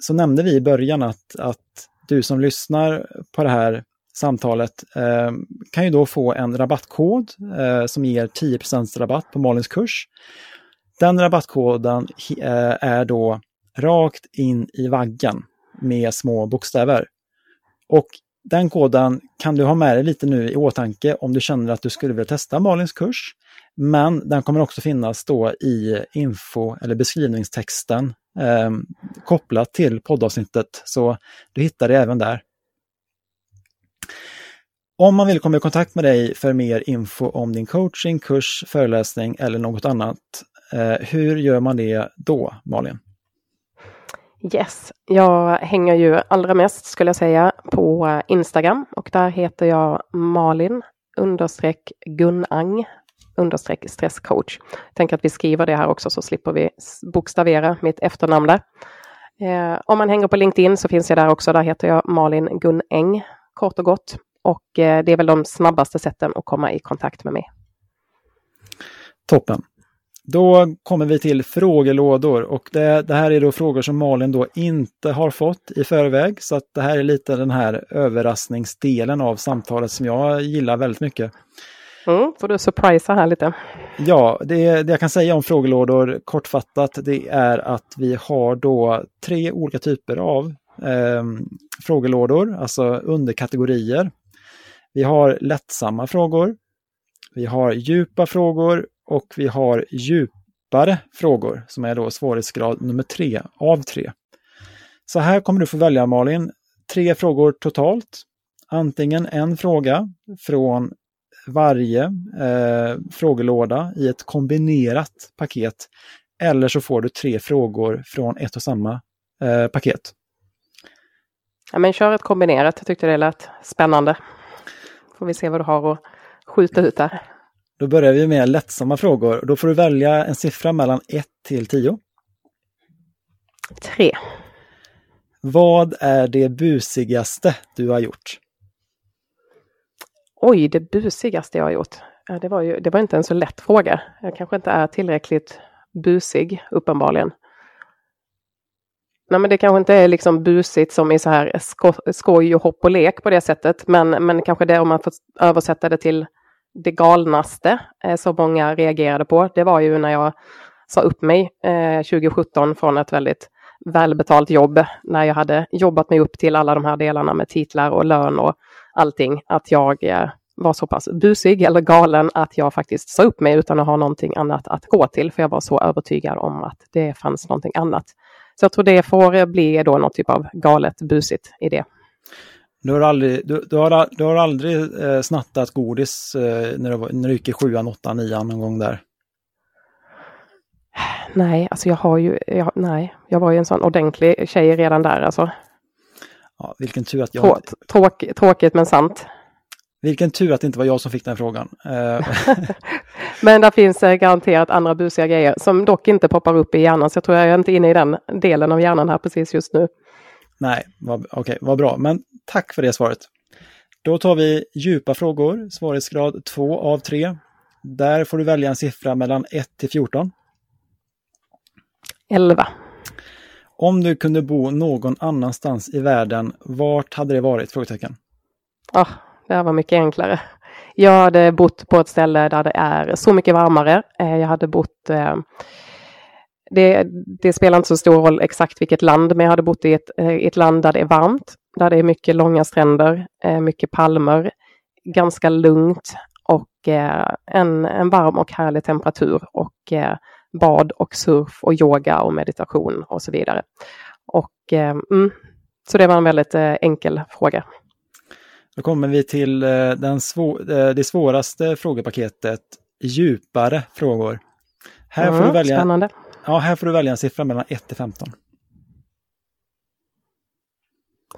så nämnde vi i början att, att du som lyssnar på det här samtalet eh, kan ju då få en rabattkod eh, som ger 10% rabatt på Malins kurs. Den rabattkoden eh, är då rakt in i vaggen med små bokstäver. Och den koden kan du ha med dig lite nu i åtanke om du känner att du skulle vilja testa Malins kurs. Men den kommer också finnas då i info eller beskrivningstexten eh, kopplat till poddavsnittet. Så du hittar det även där. Om man vill komma i kontakt med dig för mer info om din coaching, kurs, föreläsning eller något annat, eh, hur gör man det då, Malin? Yes, jag hänger ju allra mest skulle jag säga på Instagram och där heter jag Malin understreck Gunnang understreck stresscoach. Jag tänker att vi skriver det här också så slipper vi bokstavera mitt efternamn där. Eh, om man hänger på LinkedIn så finns jag där också. Där heter jag Malin Gunnäng kort och gott. Och eh, det är väl de snabbaste sätten att komma i kontakt med mig. Toppen. Då kommer vi till frågelådor och det, det, här är då frågor som Malin då inte har fått i förväg. Så att det här är lite den här överraskningsdelen av samtalet som jag gillar väldigt mycket. Mm, får du surprisa här lite. Ja, det, det jag kan säga om frågelådor kortfattat det är att vi har då tre olika typer av eh, frågelådor, alltså underkategorier. Vi har lättsamma frågor, vi har djupa frågor och vi har djupare frågor som är då svårighetsgrad nummer tre av tre. Så här kommer du få välja Malin, tre frågor totalt. Antingen en fråga från varje eh, frågelåda i ett kombinerat paket. Eller så får du tre frågor från ett och samma eh, paket. Ja, men kör ett kombinerat, jag tyckte det lät spännande. Får vi se vad du har att skjuta ut där. Då börjar vi med lättsamma frågor. Då får du välja en siffra mellan 1 till 10. 3. Vad är det busigaste du har gjort? Oj, det busigaste jag har gjort. Det, var ju, det var inte en så lätt fråga. Jag kanske inte är tillräckligt busig, uppenbarligen. Nej, men det kanske inte är liksom busigt som i så här sko skoj och hopp och lek på det sättet. Men, men kanske det om man får översätta det till det galnaste eh, som många reagerade på. Det var ju när jag sa upp mig eh, 2017 från ett väldigt välbetalt jobb. När jag hade jobbat mig upp till alla de här delarna med titlar och lön och allting. Att jag eh, var så pass busig eller galen att jag faktiskt sa upp mig utan att ha någonting annat att gå till. För jag var så övertygad om att det fanns någonting annat. Så jag tror det får bli då någon typ av galet busigt i det. Du har aldrig, du, du har, du har aldrig eh, snattat godis eh, när, du, när du gick i sjuan, åttan, nian någon gång där? Nej, alltså jag har ju, jag, nej, jag var ju en sån ordentlig tjej redan där alltså. Ja, vilken tur att jag... Trå, tråk, tråkigt men sant. Vilken tur att det inte var jag som fick den frågan. <laughs> Eh, Men det finns eh, garanterat andra busiga grejer som dock inte poppar upp i hjärnan. Så jag tror jag är inte inne i den delen av hjärnan här precis just nu. Nej, okej, okay, vad bra. Men tack för det svaret. Då tar vi djupa frågor, svårighetsgrad 2 av 3. Där får du välja en siffra mellan 1 till 14. 11. Om du kunde bo någon annanstans i världen, vart hade det varit? Frågetecken. Oh, det här var mycket enklare. Jag hade bott på ett ställe där det är så mycket varmare. Eh, jag hade bott eh, det, det, spelar inte så stor roll exakt vilket land, men jag hade bott i ett, eh, ett land där det är varmt, där det är mycket långa stränder, mycket palmer, ganska lugnt och en, en varm och härlig temperatur och bad och surf och yoga och meditation och så vidare. Och, mm, så det var en väldigt enkel fråga. Då kommer vi till eh, den svå eh, det svåraste frågepaketet, djupare frågor. Här, mm, får du välja, spännande. Ja, här får du välja en siffra mellan 1 till 15.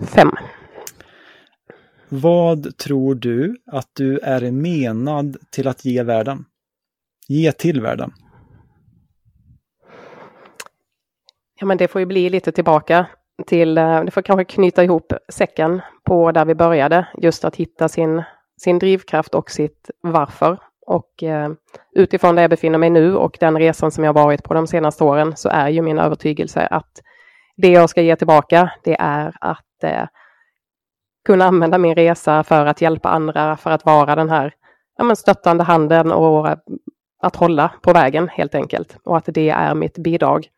5. Vad tror du att du är menad till att ge världen? Ge till världen? Ja, men det får ju bli lite tillbaka till, eh, det får kanske knyta ihop säcken på där vi började, just att hitta sin, sin drivkraft och sitt varför. Och eh, utifrån där jag befinner mig nu och den resan som jag varit på de senaste åren så är ju min övertygelse att det jag ska ge tillbaka, det är att eh, kunna använda min resa för att hjälpa andra, för att vara den här ja, men stöttande handen och att hålla på vägen helt enkelt. Och att det är mitt bidrag.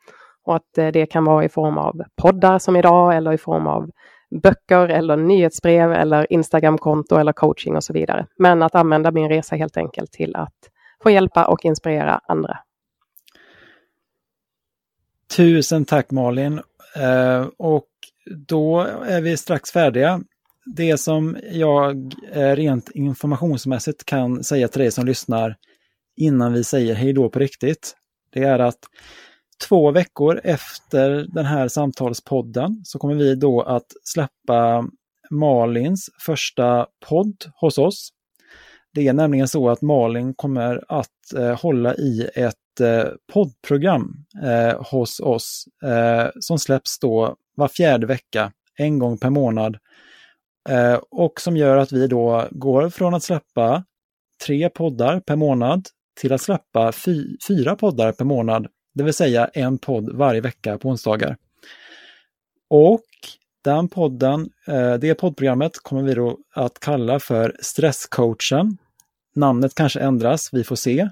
Och att eh, det kan vara i form av poddar som idag eller i form av böcker eller nyhetsbrev eller Instagramkonto eller coaching och så vidare. Men att använda min resa helt enkelt till att få hjälpa och inspirera andra. Tusen tack Malin! Eh, och då är vi strax färdiga. Det som jag eh, rent informationsmässigt kan säga till dig som lyssnar innan vi säger hej då på riktigt, det är att två veckor efter den här samtalspodden så kommer vi då att släppa Malins första podd hos oss. Det är nämligen så att Malin kommer att eh, hålla i ett eh, poddprogram eh, hos oss eh, som släpps då var fjärde vecka, en gång per månad. Eh, och som gör att vi då går från att släppa tre poddar per månad till att släppa fy, fyra poddar per månad, det vill säga en podd varje vecka på onsdagar. Och den podden, eh, det poddprogrammet kommer vi då att kalla för Stresscoachen. Namnet kanske ändras, vi får se.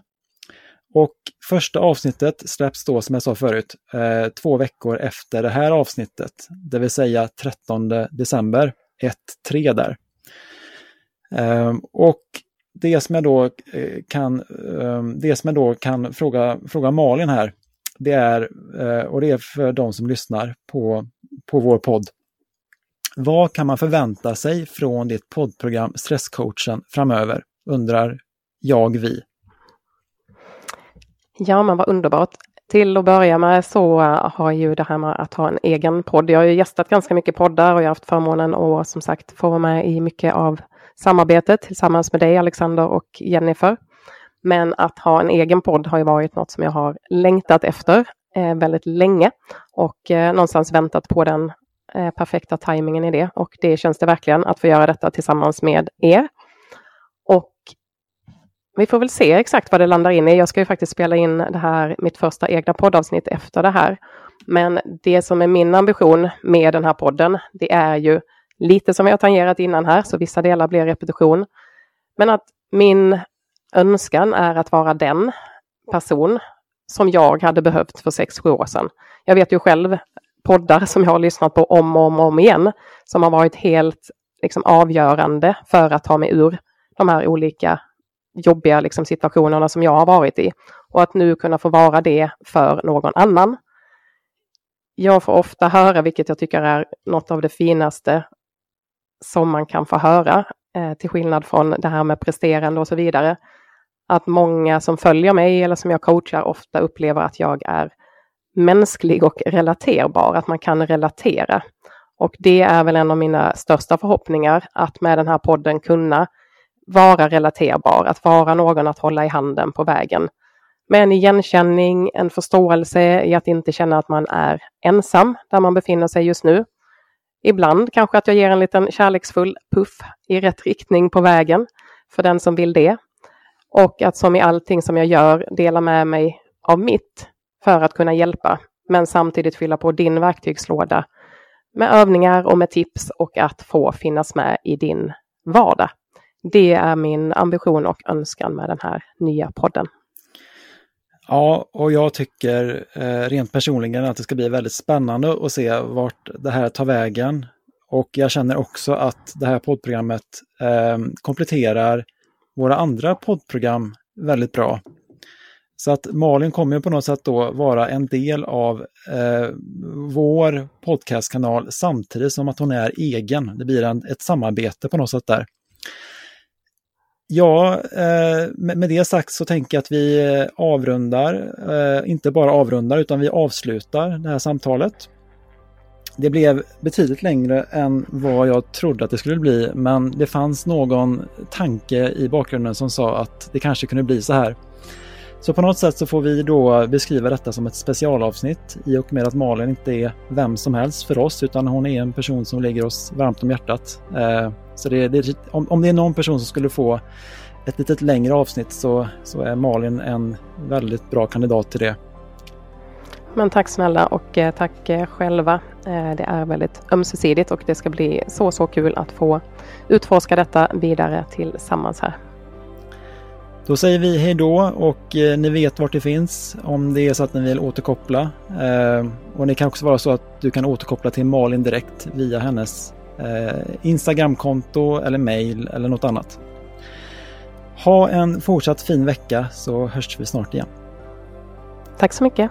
Och första avsnittet släpps då, som jag sa förut, eh, två veckor efter det här avsnittet, det vill säga 13 december, 1-3 där. Ehm, och det som jag då eh, kan, ehm, det som jag då kan fråga, fråga Malin här, det är, eh, och det är för de som lyssnar på, på vår podd. Vad kan man förvänta sig från ditt poddprogram Stresscoachen framöver? Undrar jag, vi. Ja, men vad underbart. Till att börja med så eh, har ju det här med att ha en egen podd. Jag har ju gästat ganska mycket poddar och jag har haft förmånen att som sagt få vara med i mycket av samarbetet tillsammans med dig Alexander och Jennifer. Men att ha en egen podd har ju varit något som jag har längtat efter eh, väldigt länge och eh, någonstans väntat på den eh, perfekta tajmingen i det. Och det känns det verkligen att få göra detta tillsammans med er. Och vi får väl se exakt vad det landar in i. Jag ska ju faktiskt spela in det här, mitt första egna poddavsnitt efter det här. Men det som är min ambition med den här podden, det är ju lite som jag tangerat innan här, så vissa delar blir repetition. Men att min önskan är att vara den person som jag hade behövt för sex sju år sedan. Jag vet ju själv poddar som jag har lyssnat på om och om, och om igen, som har varit helt liksom, avgörande för att ta mig ur de här olika jobbiga liksom, situationerna som jag har varit i. Och att nu kunna få vara det för någon annan. Jag får ofta höra, vilket jag tycker är något av det finaste som man kan få höra, eh, till skillnad från det här med presterande och så vidare, att många som följer mig eller som jag coachar ofta upplever att jag är mänsklig och relaterbar, att man kan relatera. Och det är väl en av mina största förhoppningar, att med den här podden kunna vara relaterbar, att vara någon att hålla i handen på vägen. Med en igenkänning, en förståelse i att inte känna att man är ensam där man befinner sig just nu. Ibland kanske att jag ger en liten kärleksfull puff i rätt riktning på vägen för den som vill det. Och att som i allting som jag gör dela med mig av mitt för att kunna hjälpa, men samtidigt fylla på din verktygslåda med övningar och med tips och att få finnas med i din vardag. Det är min ambition och önskan med den här nya podden. Ja, och jag tycker eh, rent personligen att det ska bli väldigt spännande att se vart det här tar vägen. Och jag känner också att det här poddprogrammet eh, kompletterar våra andra poddprogram väldigt bra. Så att Malin kommer på något sätt då vara en del av eh, vår podcastkanal samtidigt som att hon är egen. Det blir en, ett samarbete på något sätt där. Ja, eh, med det sagt så tänker jag att vi avrundar, eh, inte bara avrundar utan vi avslutar det här samtalet. Det blev betydligt längre än vad jag trodde att det skulle bli men det fanns någon tanke i bakgrunden som sa att det kanske kunde bli så här. Så på något sätt så får vi då beskriva detta som ett specialavsnitt i och med att Malin inte är vem som helst för oss utan hon är en person som ligger oss varmt om hjärtat. Eh, så det, det, om, om det är någon person som skulle få ett litet längre avsnitt så, så är Malin en väldigt bra kandidat till det. Men tack snälla och eh, tack eh, själva. Eh, det är väldigt ömsesidigt och det ska bli så, så kul att få utforska detta vidare tillsammans här. Då säger vi hej då och ni vet vart det finns om det är så att ni vill återkoppla. Och det kan också vara så att du kan återkoppla till Malin direkt via hennes Instagramkonto eller mail eller något annat. Ha en fortsatt fin vecka så hörs vi snart igen. Tack så mycket.